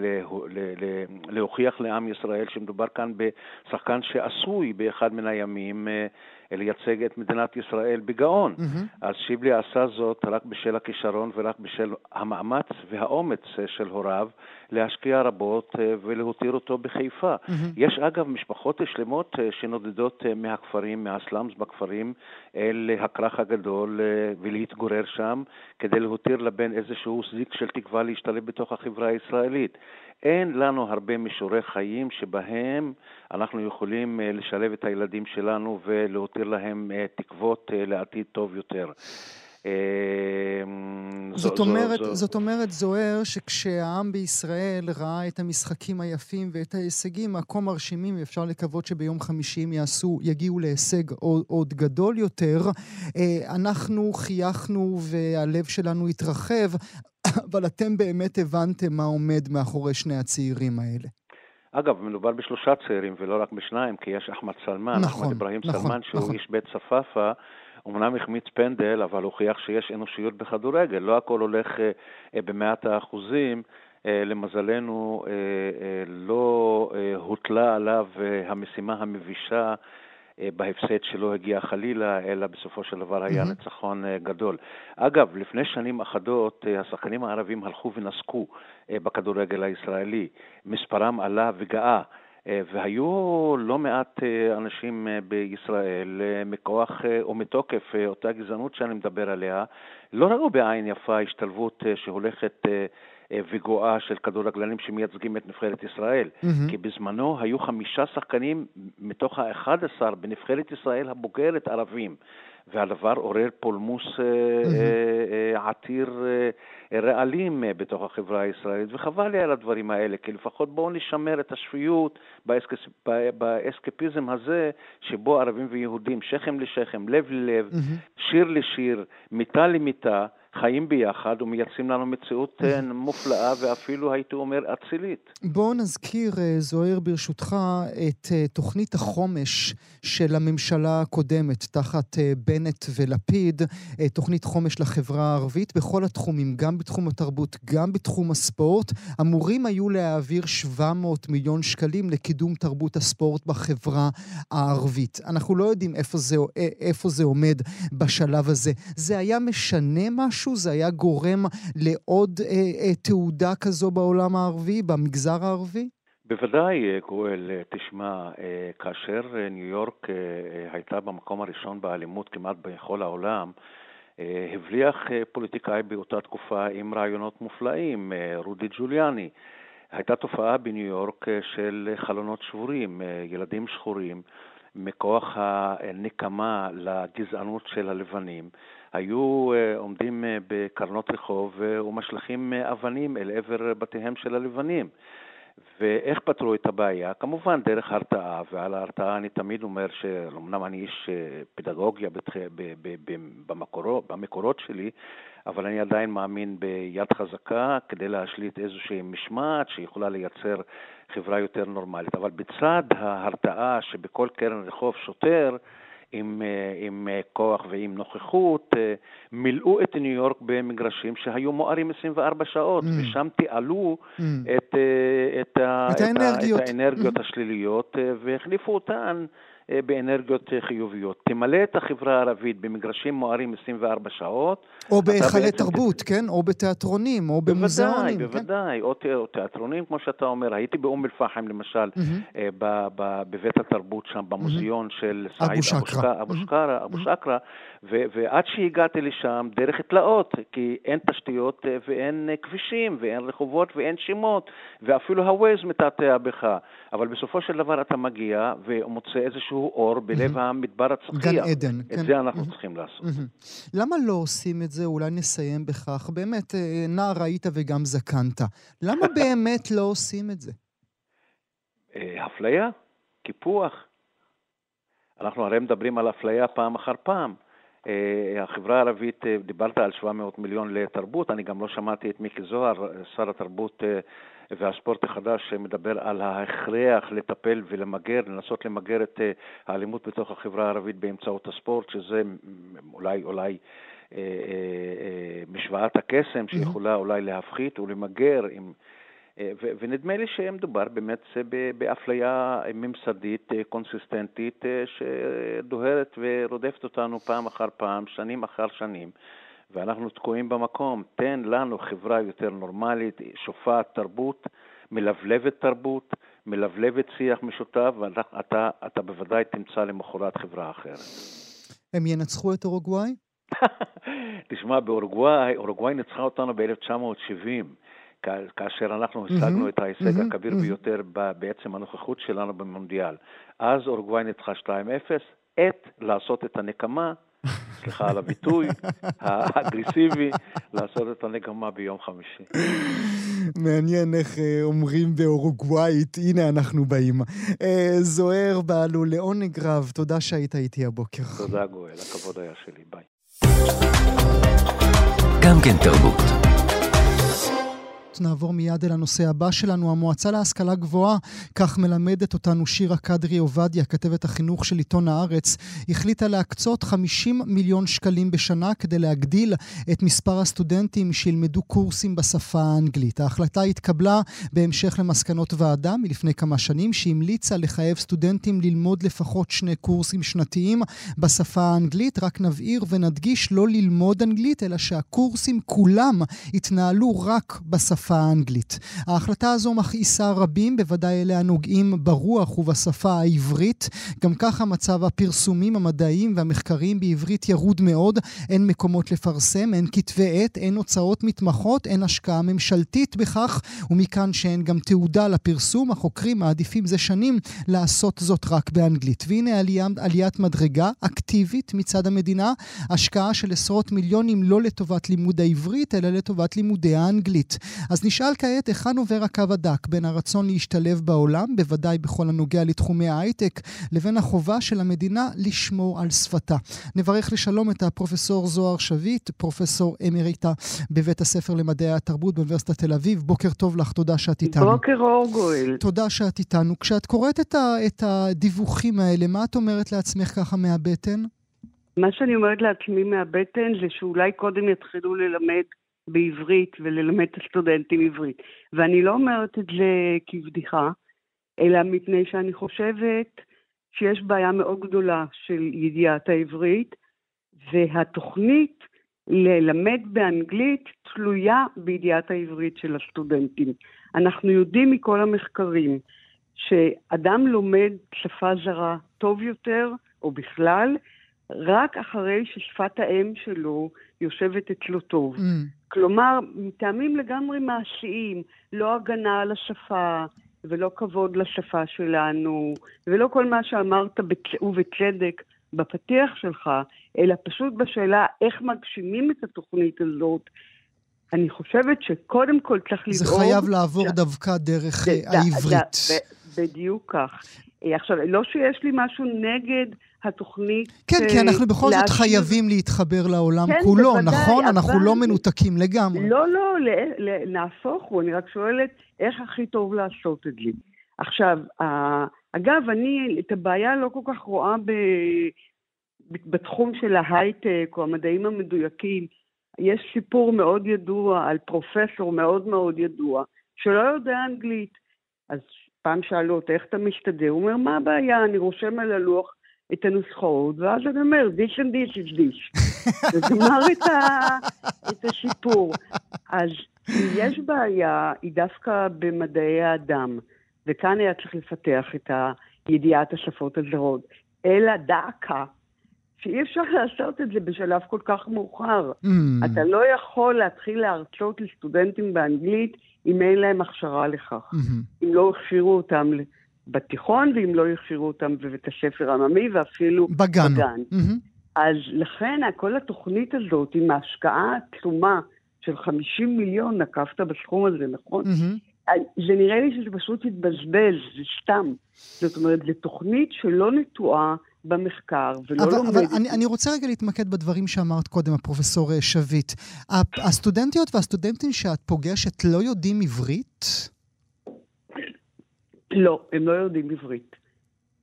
להוכיח לעם ישראל שמדובר כאן בשחקן שעשוי באחד מן הימים לייצג את מדינת ישראל בגאון. Mm-hmm. אז שיבלי עשה זאת רק בשל הכישרון ורק בשל המאמץ והאומץ של הוריו להשקיע רבות אה, ולהותיר אותו בחיפה. Mm-hmm. יש אגב משפחות שלמות אה, שנודדות אה, מהכפרים, מהסלאמס בכפרים, אל הכרך הגדול ולהתגורר שם, כדי להותיר לבן איזשהו זיק של תקווה להשתלב בתוך החברה הישראלית. אין לנו הרבה מישורי חיים שבהם אנחנו יכולים לשלב את הילדים שלנו ולהותיר להם תקוות לעתיד טוב יותר. זאת, זו, אומרת, זו, זאת אומרת, זוהר, שכשהעם בישראל ראה את המשחקים היפים ואת ההישגים הכה מרשימים, אפשר לקוות שביום חמישי הם יעשו, יגיעו להישג עוד, עוד גדול יותר. אנחנו חייכנו והלב שלנו התרחב, אבל אתם באמת הבנתם מה עומד מאחורי שני הצעירים האלה. אגב, מדובר בשלושה צעירים ולא רק בשניים, כי יש אחמד סלמן, נכון, אחמד אברהים נכון, סלמן, שהוא נכון. איש בית צפאפא, אמנם החמיץ פנדל, אבל הוכיח שיש אנושיות בכדורגל, לא הכל הולך אה, אה, במאת האחוזים. אה, למזלנו, לא הוטלה עליו המשימה המבישה בהפסד שלא הגיע חלילה, אלא בסופו של דבר היה mm-hmm. ניצחון גדול. אגב, לפני שנים אחדות השחקנים הערבים הלכו ונסקו בכדורגל הישראלי. מספרם עלה וגאה. והיו לא מעט אנשים בישראל, מכוח או מתוקף אותה גזענות שאני מדבר עליה, לא ראו בעין יפה השתלבות שהולכת אה, וגואה של כדורגלנים שמייצגים את נבחרת ישראל. Mm-hmm. כי בזמנו היו חמישה שחקנים מתוך האחד עשר בנבחרת ישראל הבוגרת ערבים. והדבר עורר פולמוס mm-hmm. עתיר רעלים בתוך החברה הישראלית, וחבל לי על הדברים האלה, כי לפחות בואו נשמר את השפיות באסקפיזם הזה, שבו ערבים ויהודים, שכם לשכם, לב ללב. שיר לשיר, מיטה למיטה, חיים ביחד ומייצרים לנו מציאות אה, מופלאה ואפילו הייתי אומר אצילית. בואו נזכיר, אה, זוהיר, ברשותך, את אה, תוכנית החומש של הממשלה הקודמת תחת בנט ולפיד, תוכנית חומש לחברה הערבית בכל התחומים, גם בתחום התרבות, גם בתחום הספורט. אמורים היו להעביר 700 מיליון שקלים לקידום תרבות הספורט בחברה הערבית. אנחנו לא יודעים איפה זה, איפה זה עומד בשלב הזה. זה היה משנה משהו? משהו? זה היה גורם לעוד אה, אה, תעודה כזו בעולם הערבי, במגזר הערבי? בוודאי, אה, גואל, אה, תשמע, אה, כאשר ניו יורק הייתה במקום הראשון באלימות כמעט בכל העולם, הבליח פוליטיקאי באותה תקופה עם רעיונות מופלאים, רודי ג'וליאני. הייתה תופעה בניו יורק של חלונות שבורים, ילדים שחורים, מכוח הנקמה לגזענות של הלבנים, היו עומדים בקרנות רחוב ומשליכים אבנים אל עבר בתיהם של הלבנים. ואיך פתרו את הבעיה? כמובן דרך הרתעה, ועל ההרתעה אני תמיד אומר שאומנם אני איש אה, פדגוגיה. במקורות, במקורות שלי, אבל אני עדיין מאמין ביד חזקה כדי להשליט איזושהי משמעת שיכולה לייצר חברה יותר נורמלית. אבל בצד ההרתעה שבכל קרן רחוב שוטר, עם, אה, עם אה, כוח ועם נוכחות, אה, מילאו את ניו יורק במגרשים שהיו מוארים 24 שעות, mm. ושם תיעלו mm. את, את, את, האנרגיות, את האנרגיות mm. השליליות והחליפו אותן באנרגיות אה, חיוביות. תמלא את החברה הערבית במגרשים מוארים 24 שעות. או בהיכלי תרבות, כן? או בתיאטרונים, או במוזיאונים. בוודאי, כן? בוודאי, או, או תיאטרונים, כמו שאתה אומר. הייתי באום אל-פחם, למשל, mm-hmm. ב, ב, בבית התרבות שם, במוזיאון mm-hmm. של סעיד אבו שקרה, אבו שקרה, ועד שהגעתי לשם, דרך תלאות, כי אין תשתיות ואין כבישים, ואין רחובות ואין שמות, ואפילו הווייז מתעתע בך. אבל בסופו של דבר אתה מגיע ומוצא איזשהו אור בלב mm-hmm. המדבר הצחיח. גן עדן. את כן. זה אנחנו mm-hmm. צריכים לעשות. Mm-hmm. למה לא עושים את זה? אולי נסיים בכך. באמת, אה, נער היית וגם זקנת. למה באמת לא עושים את זה? אה, אפליה, קיפוח. אנחנו הרי מדברים על אפליה פעם אחר פעם. Uh, החברה הערבית, דיברת על 700 מיליון לתרבות, אני גם לא שמעתי את מיקי זוהר, שר התרבות והספורט החדש שמדבר על ההכרח לטפל ולמגר, לנסות למגר את אה, האלימות בתוך החברה הערבית באמצעות הספורט, שזה אולי, אולי אה, אה, משוואת הקסם שיכולה אולי להפחית ולמגר עם... ונדמה לי שמדובר באמת באפליה ממסדית, קונסיסטנטית, שדוהרת ורודפת אותנו פעם אחר פעם, שנים אחר שנים. ואנחנו תקועים במקום. תן לנו חברה יותר נורמלית, שופעת תרבות, מלבלבת תרבות, מלבלבת שיח משותף, ואתה אתה בוודאי תמצא למחרת חברה אחרת. הם ינצחו את אורוגוואי? תשמע, באורוגוואי, אורוגוואי ניצחה אותנו ב-1970. כאשר אנחנו השגנו mm-hmm. את ההישג mm-hmm. הכביר mm-hmm. ביותר בעצם הנוכחות שלנו במונדיאל. אז אורוגוואי ניצחה 2-0, עת לעשות את הנקמה סליחה על הביטוי, האגרסיבי, לעשות את הנגמה ביום חמישי. מעניין איך אה, אומרים באורוגוואית, הנה אנחנו באים. אה, זוהר בעלו, לעונג רב, תודה שהיית איתי הבוקר. תודה גואל, הכבוד היה שלי, ביי. גם כן תרבות. נעבור מיד אל הנושא הבא שלנו. המועצה להשכלה גבוהה, כך מלמדת אותנו שירה קדרי עובדיה, כתבת החינוך של עיתון הארץ, החליטה להקצות 50 מיליון שקלים בשנה כדי להגדיל את מספר הסטודנטים שילמדו קורסים בשפה האנגלית. ההחלטה התקבלה בהמשך למסקנות ועדה מלפני כמה שנים, שהמליצה לחייב סטודנטים ללמוד לפחות שני קורסים שנתיים בשפה האנגלית. רק נבהיר ונדגיש לא ללמוד אנגלית, אלא שהקורסים כולם יתנהלו רק בשפה בשפה האנגלית. ההחלטה הזו מכעיסה רבים, בוודאי אלה הנוגעים ברוח ובשפה העברית. גם ככה מצב הפרסומים המדעיים והמחקריים בעברית ירוד מאוד. אין מקומות לפרסם, אין כתבי עת, אין הוצאות מתמחות, אין השקעה ממשלתית בכך, ומכאן שאין גם תעודה לפרסום, החוקרים מעדיפים זה שנים לעשות זאת רק באנגלית. והנה עלייה, עליית מדרגה אקטיבית מצד המדינה, השקעה של עשרות מיליונים לא לטובת לימוד העברית, אלא לטובת לימודי האנגלית. אז נשאל כעת היכן עובר הקו הדק בין הרצון להשתלב בעולם, בוודאי בכל הנוגע לתחומי ההייטק, לבין החובה של המדינה לשמור על שפתה. נברך לשלום את הפרופסור זוהר שביט, פרופסור אמיריטה בבית הספר למדעי התרבות באוניברסיטת תל אביב. בוקר טוב לך, תודה שאת איתנו. בוקר אור גואל. תודה שאת איתנו. כשאת קוראת את, ה, את הדיווחים האלה, מה את אומרת לעצמך ככה מהבטן? מה שאני אומרת לעצמי מהבטן זה שאולי קודם יתחילו ללמד בעברית וללמד את הסטודנטים עברית. ואני לא אומרת את זה כבדיחה, אלא מפני שאני חושבת שיש בעיה מאוד גדולה של ידיעת העברית, והתוכנית ללמד באנגלית תלויה בידיעת העברית של הסטודנטים. אנחנו יודעים מכל המחקרים שאדם לומד שפה זרה טוב יותר, או בכלל, רק אחרי ששפת האם שלו יושבת אצלו טוב. Mm. כלומר, מטעמים לגמרי מעשיים, לא הגנה על השפה, ולא כבוד לשפה שלנו, ולא כל מה שאמרת בצ... ובצדק בפתיח שלך, אלא פשוט בשאלה איך מגשימים את התוכנית הזאת. אני חושבת שקודם כל צריך לדאוג... זה חייב לעבור ש... דווקא דרך ד... העברית. ד... בדיוק כך. אה, עכשיו, לא שיש לי משהו נגד התוכנית... כן, כי אנחנו בכל זאת חייבים להתחבר לעולם כן, כולו, בוודאי, נכון? אבל... אנחנו לא מנותקים לגמרי. לא, לא, נהפוך הוא, אני רק שואלת איך הכי טוב לעשות את זה. עכשיו, אגב, אני את הבעיה לא כל כך רואה ב, בתחום של ההייטק או המדעים המדויקים. יש סיפור מאוד ידוע על פרופסור מאוד מאוד ידוע, שלא יודע אנגלית. אז פעם שאלו אותו, איך אתה משתדל? הוא אומר, מה הבעיה? אני רושם על הלוח את הנוסחאות, ואז אני אומר, this and this is this. וגמר את, את הסיפור. אז יש בעיה, היא דווקא במדעי האדם, וכאן היה צריך לפתח את ידיעת השפות הזרות. אלא דאקה, שאי אפשר לעשות את זה בשלב כל כך מאוחר. Mm. אתה לא יכול להתחיל להרצות לסטודנטים באנגלית אם אין להם הכשרה לכך. Mm-hmm. אם לא הכשירו אותם בתיכון, ואם לא הכשירו אותם בבית הספר העממי, ואפילו בגן. בגן. Mm-hmm. אז לכן כל התוכנית הזאת, עם ההשקעה העצומה של 50 מיליון, נקבת בסכום הזה, נכון? Mm-hmm. זה נראה לי שזה פשוט התבזבז, זה סתם. זאת אומרת, זו תוכנית שלא נטועה במחקר ולא אבל, לומדת. אבל אני, אני רוצה רגע להתמקד בדברים שאמרת קודם, הפרופסור אה, שביט. הסטודנטיות והסטודנטים שאת פוגשת לא יודעים עברית? לא, הם לא יודעים עברית.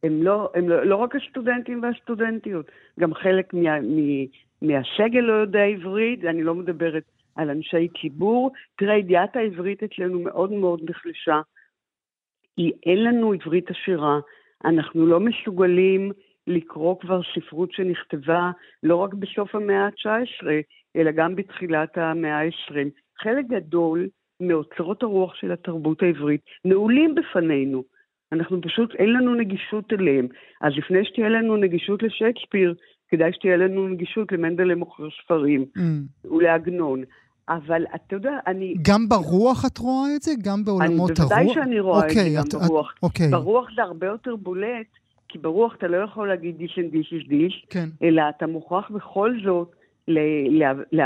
הם לא, הם לא, לא רק הסטודנטים והסטודנטיות, גם חלק מה, מה, מהסגל לא יודע עברית, אני לא מדברת על אנשי ציבור. תראה, ידיעת העברית אצלנו מאוד מאוד נחלשה. אין לנו עברית עשירה, אנחנו לא מסוגלים לקרוא כבר ספרות שנכתבה לא רק בסוף המאה ה-19, אלא גם בתחילת המאה ה-20. חלק גדול מאוצרות הרוח של התרבות העברית נעולים בפנינו. אנחנו פשוט, אין לנו נגישות אליהם. אז לפני שתהיה לנו נגישות לשייקספיר, כדאי שתהיה לנו נגישות למנדלה מוכר ספרים mm. ולעגנון. אבל אתה יודע, אני... גם ברוח את רואה את זה? גם בעולמות אני, הרוח? בוודאי שאני רואה אוקיי, את זה גם את, ברוח. אוקיי. ברוח זה הרבה יותר בולט, כי ברוח אתה לא יכול להגיד דיש and דיש is דיש, כן. אלא אתה מוכרח בכל זאת ל, ל, ל,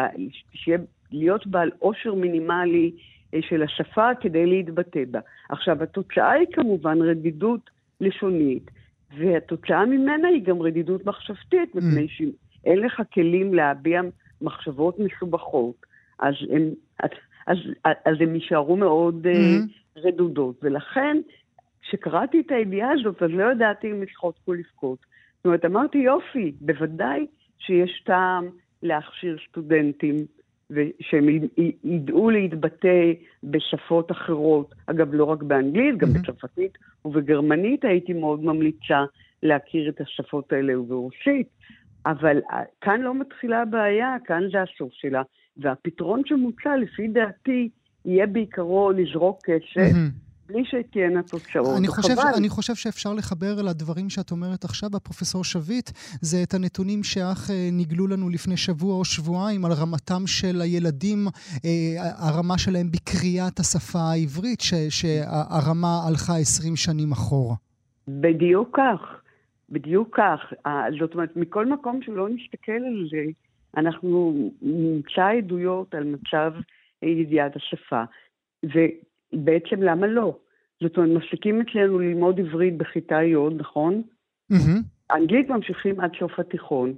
שיהיה, להיות בעל עושר מינימלי אה, של השפה כדי להתבטא בה. עכשיו, התוצאה היא כמובן רדידות לשונית, והתוצאה ממנה היא גם רדידות מחשבתית, mm. מפני שאין לך כלים להביע מחשבות מסובכות, אז הם, אז, אז, אז הם יישארו מאוד mm-hmm. uh, רדודות. ולכן, כשקראתי את הידיעה הזאת, אז לא ידעתי אם לשחוט או לבכות. זאת אומרת, אמרתי, יופי, בוודאי שיש טעם להכשיר סטודנטים ושהם ידעו להתבטא בשפות אחרות. אגב, לא רק באנגלית, גם mm-hmm. בצרפתית ובגרמנית הייתי מאוד ממליצה להכיר את השפות האלה וברוסית. אבל אה, כאן לא מתחילה הבעיה, כאן זה הסוף שלה. והפתרון שמוצע, לפי דעתי, יהיה בעיקרו לזרוק כסף. Mm-hmm. בלי שתהיינה תוצאות. אני חושב, אני חושב שאפשר לחבר לדברים שאת אומרת עכשיו, הפרופסור שביט, זה את הנתונים שאך אה, נגלו לנו לפני שבוע או שבועיים על רמתם של הילדים, אה, הרמה שלהם בקריאת השפה העברית, ש, שהרמה הלכה 20 שנים אחורה. בדיוק כך, בדיוק כך. זאת אומרת, מכל מקום שלא נסתכל על זה, אנחנו נמצא עדויות על מצב ידיעת השפה. בעצם למה לא? זאת אומרת, מפסיקים אצלנו ללמוד עברית בכיתה י', נכון? Mm-hmm. אנגלית ממשיכים עד סוף התיכון.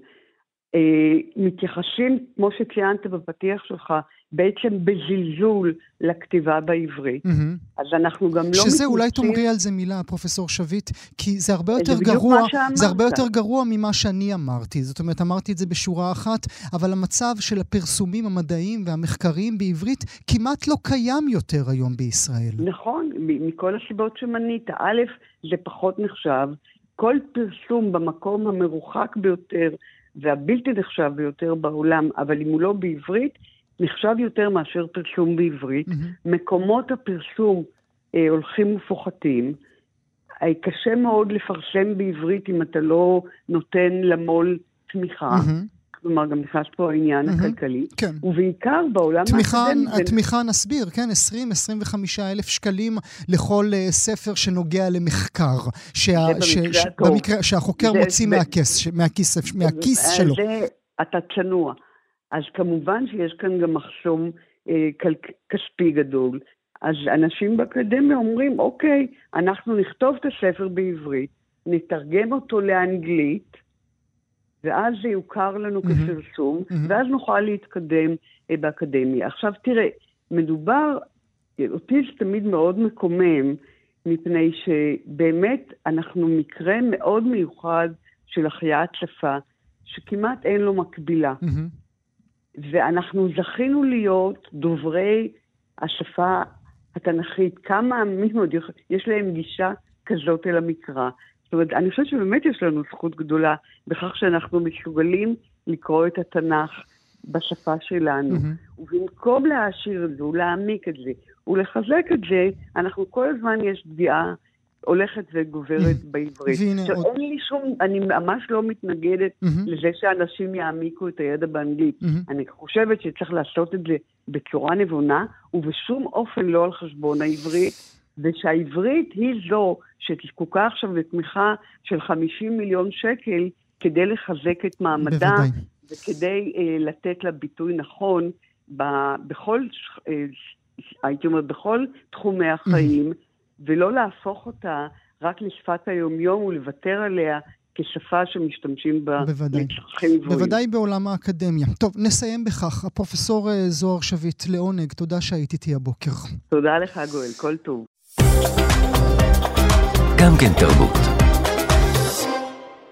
אה, מתייחסים, כמו שציינת בפתיח שלך, בעצם בזלזול לכתיבה בעברית. Mm-hmm. אז אנחנו גם לא מתמצאים... שזה, אולי תאמרי על זה מילה, פרופסור שביט, כי זה הרבה יותר זה גרוע, זה הרבה יותר גרוע ממה שאני אמרתי. זאת אומרת, אמרתי את זה בשורה אחת, אבל המצב של הפרסומים המדעיים והמחקריים בעברית כמעט לא קיים יותר היום בישראל. נכון, מכל הסיבות שמנית. א', זה פחות נחשב. כל פרסום במקום המרוחק ביותר והבלתי נחשב ביותר בעולם, אבל אם הוא לא בעברית, נחשב יותר מאשר פרסום בעברית. Mm-hmm. מקומות הפרסום אה, הולכים ופוחתים. אה, קשה מאוד לפרסם בעברית אם אתה לא נותן למו"ל תמיכה, כלומר גם נכנס פה העניין הכלכלי, כן. ובעיקר בעולם תמיכה, האקדמי. התמיכה נסביר, כן, 20-25 אלף שקלים לכל uh, ספר שנוגע למחקר. שה, זה ש, במקרה ש, הטוב. במקרה, שהחוקר זה- מוציא זה- מהכיס, מהכיס, מהכיס שלו. זה, אתה צנוע. אז כמובן שיש כאן גם מחסום אה, כספי גדול. אז אנשים באקדמיה אומרים, אוקיי, אנחנו נכתוב את הספר בעברית, נתרגם אותו לאנגלית, ואז זה יוכר לנו מהמם. כפרסום, מהמם. ואז נוכל להתקדם אה, באקדמיה. עכשיו תראה, מדובר, אותי זה תמיד מאוד מקומם, מפני שבאמת אנחנו מקרה מאוד מיוחד של החייאת שפה, שכמעט אין לו מקבילה. מהמם. ואנחנו זכינו להיות דוברי השפה התנ"כית. כמה עמים עוד יש להם גישה כזאת אל המקרא. זאת אומרת, אני חושבת שבאמת יש לנו זכות גדולה בכך שאנחנו מסוגלים לקרוא את התנ"ך בשפה שלנו. מהמם. ובמקום להעשיר את זה ולהעמיק את זה ולחזק את זה, אנחנו כל הזמן יש פגיעה הולכת וגוברת בעברית. עכשיו, עוד- אין לי שום, אני ממש לא מתנגדת מהמם. לזה שאנשים יעמיקו את הידע באנגלית. מהמם. אני חושבת שצריך לעשות את זה בצורה נבונה, ובשום אופן לא על חשבון העברית, ושהעברית היא זו שזקוקה עכשיו לתמיכה של 50 מיליון שקל כדי לחזק את מעמדה, בוודאי. וכדי אה, לתת לה ביטוי נכון ב, בכל, אה, הייתי אומרת, בכל תחומי החיים, ולא להפוך אותה רק לשפת היומיום ולוותר עליה כשפה שמשתמשים בה בוודאי. לצרכים גבוהים. בוודאי בעולם האקדמיה. טוב, נסיים בכך. הפרופסור אה, זוהר שביט, לעונג, תודה שהיית איתי הבוקר. תודה לך, גואל, כל טוב. גם כן תרבות.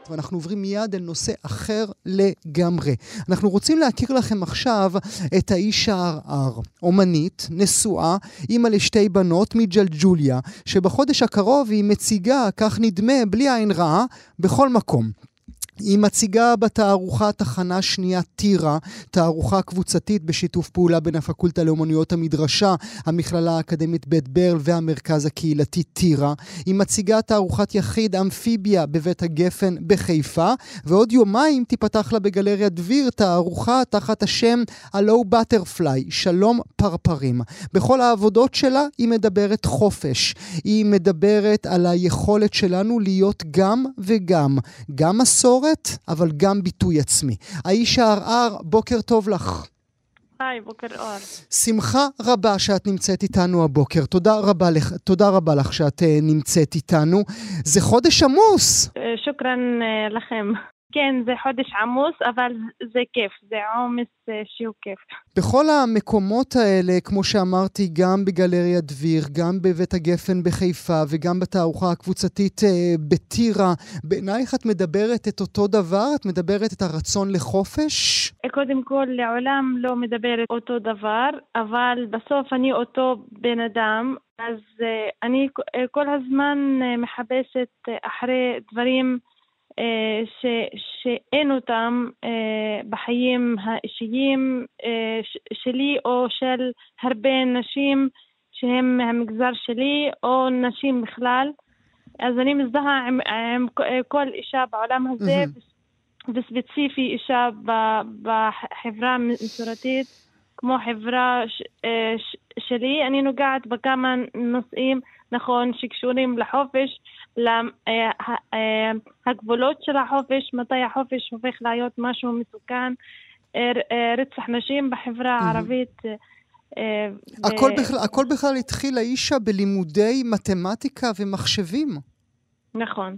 ואנחנו עוברים מיד אל נושא אחר לגמרי. אנחנו רוצים להכיר לכם עכשיו את האיש הערער, אומנית, נשואה, אימא לשתי בנות מג'לג'וליה, שבחודש הקרוב היא מציגה, כך נדמה, בלי עין רעה, בכל מקום. היא מציגה בתערוכה תחנה שנייה טירה, תערוכה קבוצתית בשיתוף פעולה בין הפקולטה לאומנויות המדרשה, המכללה האקדמית בית ברל והמרכז הקהילתי טירה. היא מציגה תערוכת יחיד אמפיביה בבית הגפן בחיפה, ועוד יומיים תיפתח לה בגלריה דביר תערוכה תחת השם הלואו בטרפליי, שלום פרפרים. בכל העבודות שלה היא מדברת חופש. היא מדברת על היכולת שלנו להיות גם וגם. גם מסורת, אבל גם ביטוי עצמי. האיש הערער, בוקר טוב לך. היי, בוקר אור. שמחה רבה שאת נמצאת איתנו הבוקר. תודה רבה לך, תודה רבה לך שאת uh, נמצאת איתנו. זה חודש עמוס. אה, שוכרן אה, לכם. כן, זה חודש עמוס, אבל זה כיף, זה עומס אה, שהוא כיף. בכל המקומות האלה, כמו שאמרתי, גם בגלריה דביר, גם בבית הגפן בחיפה וגם בתערוכה הקבוצתית אה, בטירה, בעינייך את מדברת את אותו דבר? את מדברת את הרצון לחופש? קודם כל, לעולם לא מדברת אותו דבר, אבל בסוף אני אותו בן אדם, אז אה, אני אה, כל הזמן אה, מחפשת אה, אחרי דברים אה, ש, שאין אותם אה, בחיים האישיים אה, שלי או של הרבה נשים שהם מהמגזר שלי או נשים בכלל. אז אני מזדהה עם, עם כל אישה בעולם הזה, מהמם. וספציפי אישה בחברה המסורתית, כמו חברה ש, אה, ש, שלי, אני נוגעת בכמה נושאים, נכון, שקשורים לחופש, להגבולות של החופש, מתי החופש הופך להיות משהו מסוכן, אה, אה, רצח נשים בחברה הערבית. אה, הכל בכלל, הכל בכלל התחיל האישה בלימודי מתמטיקה ומחשבים. נכון,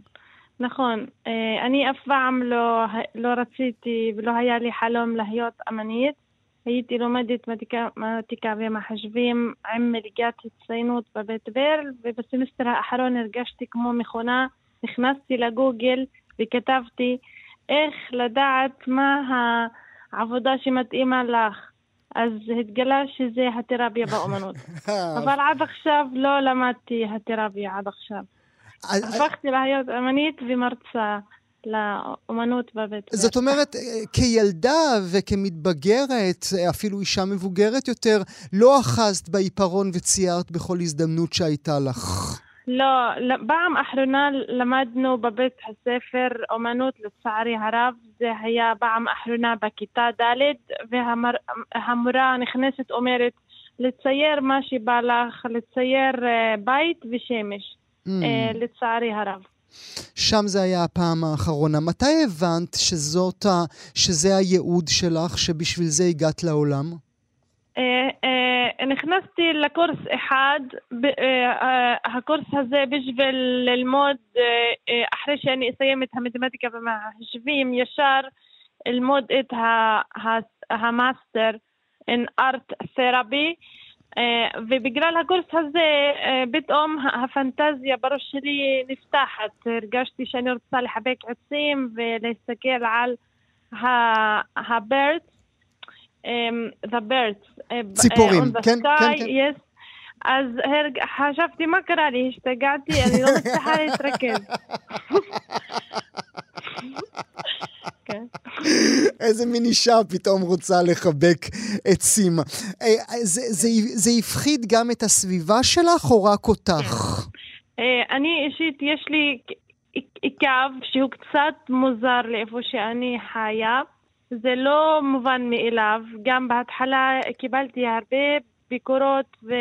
נכון. אה, אני אף פעם לא, לא רציתי ולא היה לי חלום להיות אמנית. הייתי לומדת מתמטיקה ומחשבים עם מלגת הצטיינות בבית ברל, ובסמסטר האחרון הרגשתי כמו מכונה. נכנסתי לגוגל וכתבתי איך לדעת מה העבודה שמתאימה לך. אז התגלה שזה התרפיה באומנות. אבל עד עכשיו לא למדתי התרפיה עד עכשיו. הפכתי להיות אמנית ומרצה לאומנות בבית ספר. זאת אומרת, אה, כילדה וכמתבגרת, אה, אפילו אישה מבוגרת יותר, לא אחזת בעיפרון וציירת בכל הזדמנות שהייתה לך. לא, פעם אחרונה למדנו בבית הספר אומנות לצערי הרב, זה היה פעם אחרונה בכיתה ד' והמורה נכנסת אומרת לצייר מה שבא לך, לצייר אה, בית ושמש, mm. לצערי הרב. שם זה היה הפעם האחרונה. מתי הבנת שזאת, שזה הייעוד שלך, שבשביל זה הגעת לעולם? אה, אה, נכנסתי לקורס אחד, אה, הקורס הזה בשביל ללמוד, אחרי שאני אסיים את המתמטיקה והמחשבים, ישר ללמוד את המאסטר in art therapy. ובגלל הקורס הזה, פתאום הפנטזיה בראש שלי נפתחת. הרגשתי שאני רוצה לחבק עצים ולהסתכל על ה-birds um, the birds. Uh, ציפורים, כן, כן, כן. אז הרג... חשבתי, מה קרה לי? השתגעתי, אני לא מצליחה להתרכז. כן. איזה מין אישה פתאום רוצה לחבק עצים. אה, זה, זה, זה הפחיד גם את הסביבה שלך או רק אותך? אה, אני אישית, יש לי קו שהוא קצת מוזר לאיפה שאני חיה. זה לא מובן מאליו. גם בהתחלה קיבלתי הרבה ביקורות ו...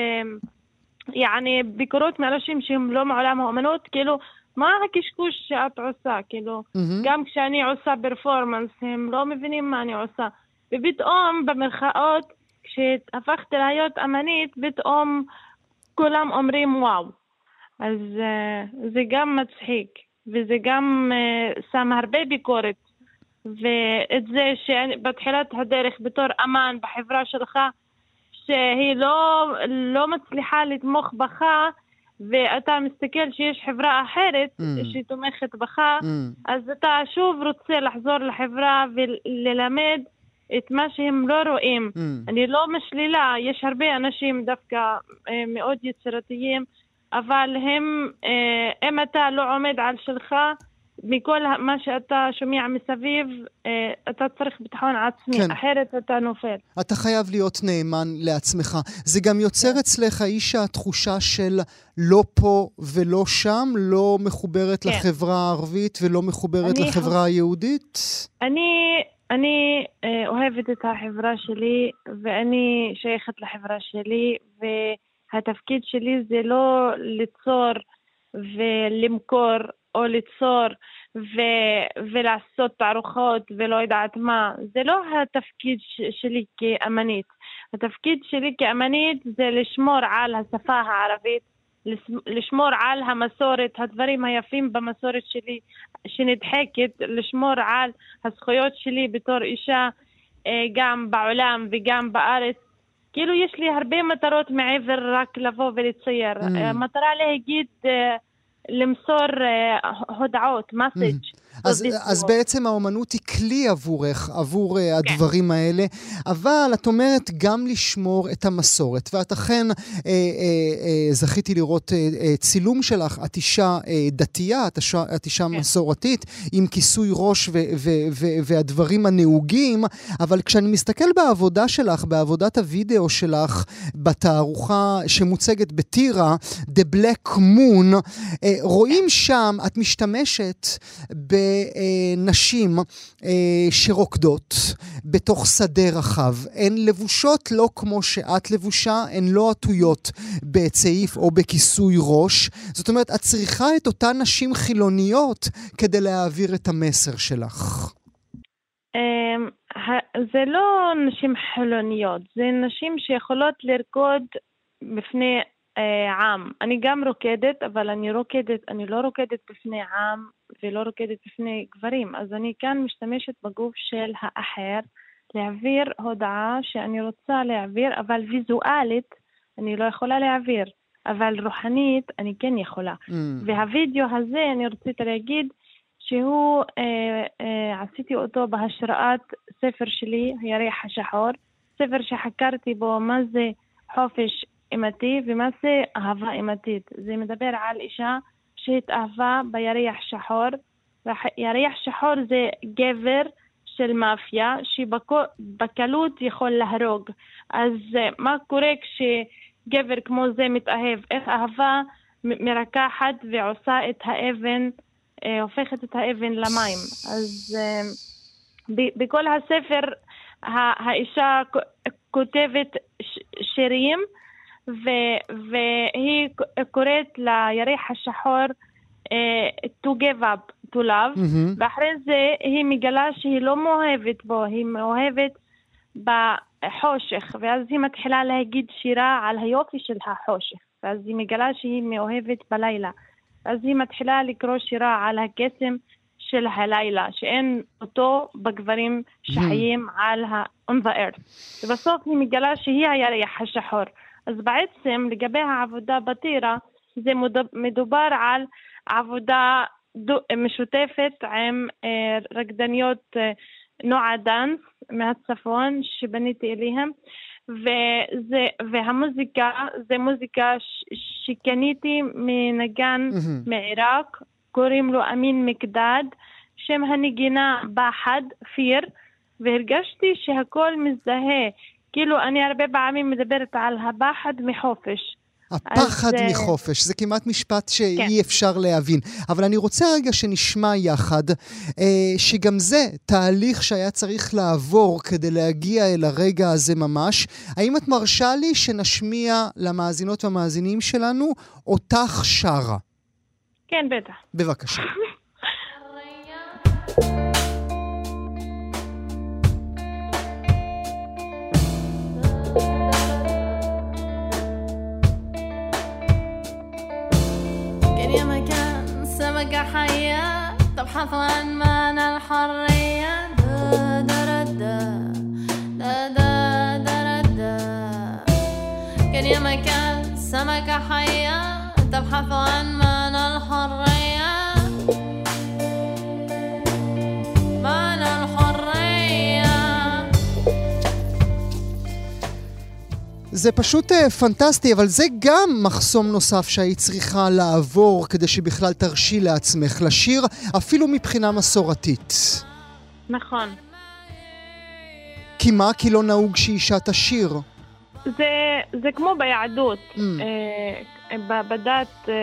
יעני, ביקורות מאנשים שהם לא מעולם האומנות, כאילו, מה הקשקוש שאת עושה? כאילו, mm-hmm. גם כשאני עושה פרפורמנס, הם לא מבינים מה אני עושה. ופתאום, במרכאות, כשהפכתי להיות אמנית, פתאום כולם אומרים וואו. אז uh, זה גם מצחיק, וזה גם uh, שם הרבה ביקורת ואת זה שבתחילת הדרך בתור אמן בחברה שלך, שהיא לא, לא מצליחה לתמוך בך, ואתה מסתכל שיש חברה אחרת mm. שתומכת בך, mm. אז אתה שוב רוצה לחזור לחברה וללמד את מה שהם לא רואים. Mm. אני לא משלילה, יש הרבה אנשים דווקא אה, מאוד יצירתיים, אבל הם, אה, אם אתה לא עומד על שלך, מכל מה שאתה שומע מסביב, אה, אתה צריך ביטחון עצמי, כן. אחרת אתה נופל. אתה חייב להיות נאמן לעצמך. זה גם יוצר כן. אצלך, אישה, תחושה של לא פה ולא שם, לא מחוברת כן. לחברה הערבית ולא מחוברת לחברה ח... היהודית? אני, אני אה, אוהבת את החברה שלי, ואני שייכת לחברה שלי, והתפקיד שלי זה לא ליצור ולמכור או ליצור ו- ולעשות תערוכות ולא יודעת מה. זה לא התפקיד ש- שלי כאמנית. התפקיד שלי כאמנית זה לשמור על השפה הערבית, לשמור על המסורת, הדברים היפים במסורת שלי שנדחקת, לשמור על הזכויות שלי בתור אישה אה, גם בעולם וגם בארץ. כאילו יש לי הרבה מטרות מעבר רק לבוא ולצייר. Mm. המטרה להגיד אה, למסור uh, הודעות, מסאג'. אז, אז בעצם האומנות היא כלי עבורך, עבור uh, הדברים האלה, אבל את אומרת גם לשמור את המסורת, ואת אכן uh, uh, uh, זכיתי לראות uh, uh, צילום שלך, את אישה uh, דתייה, את אישה, את אישה כן. מסורתית, עם כיסוי ראש ו- ו- ו- והדברים הנהוגים, אבל כשאני מסתכל בעבודה שלך, בעבודת הוידאו שלך, בתערוכה שמוצגת בטירה, The Black Moon, uh, רואים שם, את משתמשת בנשים אה, שרוקדות בתוך שדה רחב. הן לבושות לא כמו שאת לבושה, הן לא עטויות בצעיף או בכיסוי ראש. זאת אומרת, את צריכה את אותן נשים חילוניות כדי להעביר את המסר שלך. אמ, זה לא נשים חילוניות, זה נשים שיכולות לרקוד בפני אה, עם. אני גם רוקדת, אבל אני רוקדת, אני לא רוקדת בפני עם ולא רוקדת בפני גברים. אז אני כאן משתמשת בגוף של האחר להעביר הודעה שאני רוצה להעביר, אבל ויזואלית אני לא יכולה להעביר. אבל רוחנית אני כן יכולה. Mm. והווידאו הזה, אני רציתי להגיד, שהוא, אה, אה, עשיתי אותו בהשראת ספר שלי, הירח השחור, ספר שחקרתי בו מה זה חופש אימתי ומה זה אהבה אימתית. זה מדבר על אישה שהתאהבה בירח שחור, וירח שחור זה גבר של מאפיה שבקלות יכול להרוג. אז אה, מה קורה כשגבר כמו זה מתאהב? איך אהבה מרקחת ועושה את האבן, אה, הופכת את האבן למים. אז אה, בכל הספר האישה כותבת שירים, והיא קוראת לירח השחור uh, to give up to love, mm-hmm. ואחרי זה היא מגלה שהיא לא מאוהבת בו, היא מאוהבת בחושך, ואז היא מתחילה להגיד שירה על היופי של החושך, ואז היא מגלה שהיא מאוהבת בלילה, אז היא מתחילה לקרוא שירה על הקסם של הלילה, שאין אותו בגברים שחיים mm. על ה- on the earth. ובסוף היא מגלה שהיא הירח השחור. אז בעצם לגבי העבודה בטירה, זה מדובר על עבודה משותפת עם אה, רקדניות אה, נועה דאנס מהצפון שבניתי אליהם וזה, והמוזיקה זה מוזיקה ש, שקניתי מנגן mm-hmm. מעיראק קוראים לו אמין מקדד שם הנגינה בחד פיר והרגשתי שהכל מזדהה כאילו אני הרבה פעמים מדברת על הפחד מחופש הפחד אז, אה, מחופש, זה כמעט משפט שאי כן. אפשר להבין. אבל אני רוצה רגע שנשמע יחד, אה, שגם זה תהליך שהיה צריך לעבור כדי להגיע אל הרגע הזה ממש. האם את מרשה לי שנשמיע למאזינות והמאזינים שלנו אותך שרה? כן, בטח. בבקשה. تبحث عن معنى الحرية دا دا دا دا دا كان يا مكان سمكة حية تبحث عن معنى זה פשוט uh, פנטסטי, אבל זה גם מחסום נוסף שהיית צריכה לעבור כדי שבכלל תרשי לעצמך לשיר, אפילו מבחינה מסורתית. נכון. כי מה? כי לא נהוג שאישה תשיר. זה, זה כמו ביהדות. Mm. אה, בדת, אה,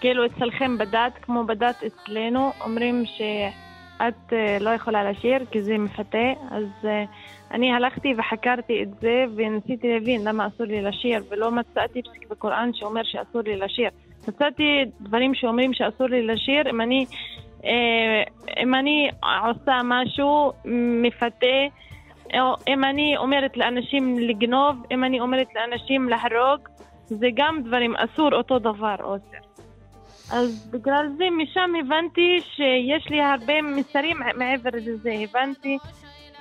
כאילו אצלכם בדת, כמו בדת אצלנו, אומרים שאת אה, לא יכולה לשיר כי זה מפתה, אז... אה, אני הלכתי וחקרתי את זה וניסיתי להבין למה אסור לי לשיר ולא מצאתי פסיק בקוראן שאומר שאסור לי לשיר. מצאתי דברים שאומרים שאסור לי לשיר אם אני, אה, אם אני עושה משהו מפתה או אם אני אומרת לאנשים לגנוב, אם אני אומרת לאנשים להרוג, זה גם דברים אסור אותו דבר אוסר. אז בגלל זה משם הבנתי שיש לי הרבה מסרים מעבר לזה, הבנתי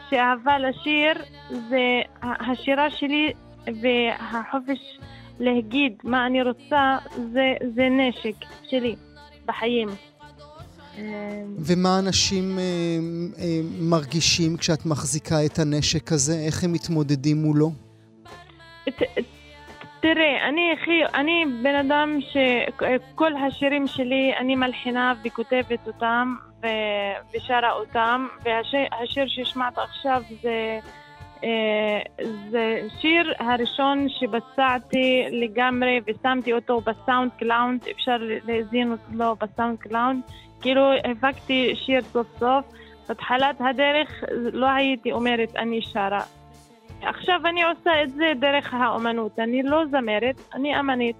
שאהבה לשיר זה השירה שלי והחופש להגיד מה אני רוצה זה, זה נשק שלי בחיים. ומה אנשים אה, אה, מרגישים כשאת מחזיקה את הנשק הזה? איך הם מתמודדים מולו? ת, תראה, אני, אני בן אדם שכל השירים שלי אני מלחינה וכותבת אותם ושרה אותם, והשיר שהשמעת עכשיו זה, אה, זה שיר הראשון שבצעתי לגמרי ושמתי אותו ב SoundCloud, אפשר להזין אותו ב SoundCloud, כאילו הפקתי שיר סוף סוף. בתחילת הדרך לא הייתי אומרת אני שרה. עכשיו אני עושה את זה דרך האומנות. אני לא זמרת, אני אמנית.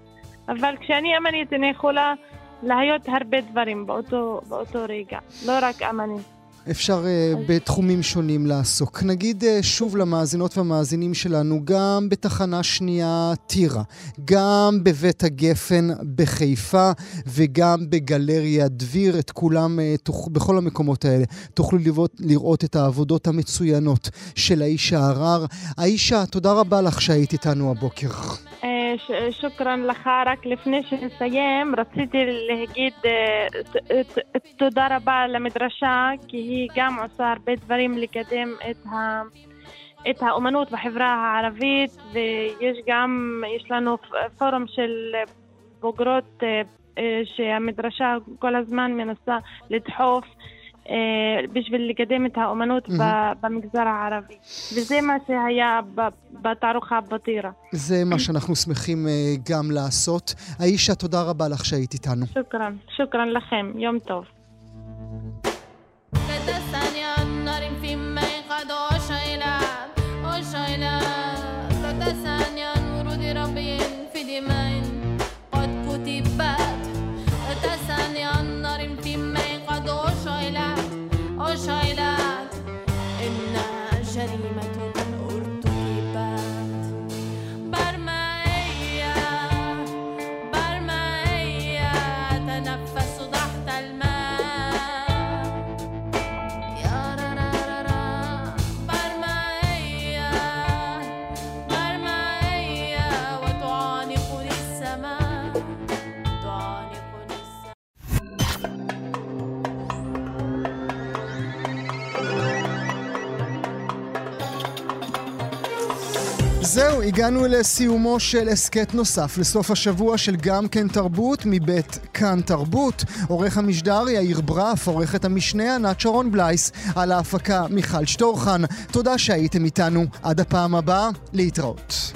אבל כשאני אמנית אני יכולה להיות הרבה דברים באותו, באותו רגע, לא רק אמנים. אפשר uh, בתחומים שונים לעסוק. נגיד uh, שוב למאזינות והמאזינים שלנו, גם בתחנה שנייה טירה, גם בבית הגפן בחיפה וגם בגלריה דביר, את כולם, uh, תוך, בכל המקומות האלה. תוכלו לראות, לראות את העבודות המצוינות של האישה הרר. האישה, תודה רבה לך שהיית איתנו הבוקר. שוכרן לך. רק לפני שנסיים, רציתי להגיד תודה רבה למדרשה, כי היא גם עושה הרבה דברים לקדם את ה... את האומנות בחברה הערבית ויש גם, יש לנו פורום של בוגרות שהמדרשה כל הזמן מנסה לדחוף אה, בשביל לקדם את האומנות במגזר הערבי. וזה מה שהיה בתערוכה בטירה. זה מה שאנחנו שמחים אה, גם לעשות. האישה, תודה רבה לך שהיית איתנו. שוכרן, שוכרן לכם, יום טוב. הגענו לסיומו של הסכת נוסף לסוף השבוע של גם כן תרבות מבית כאן תרבות. עורך המשדר יאיר ברף, עורכת המשנה ענת שרון בלייס, על ההפקה מיכל שטורחן. תודה שהייתם איתנו. עד הפעם הבאה, להתראות.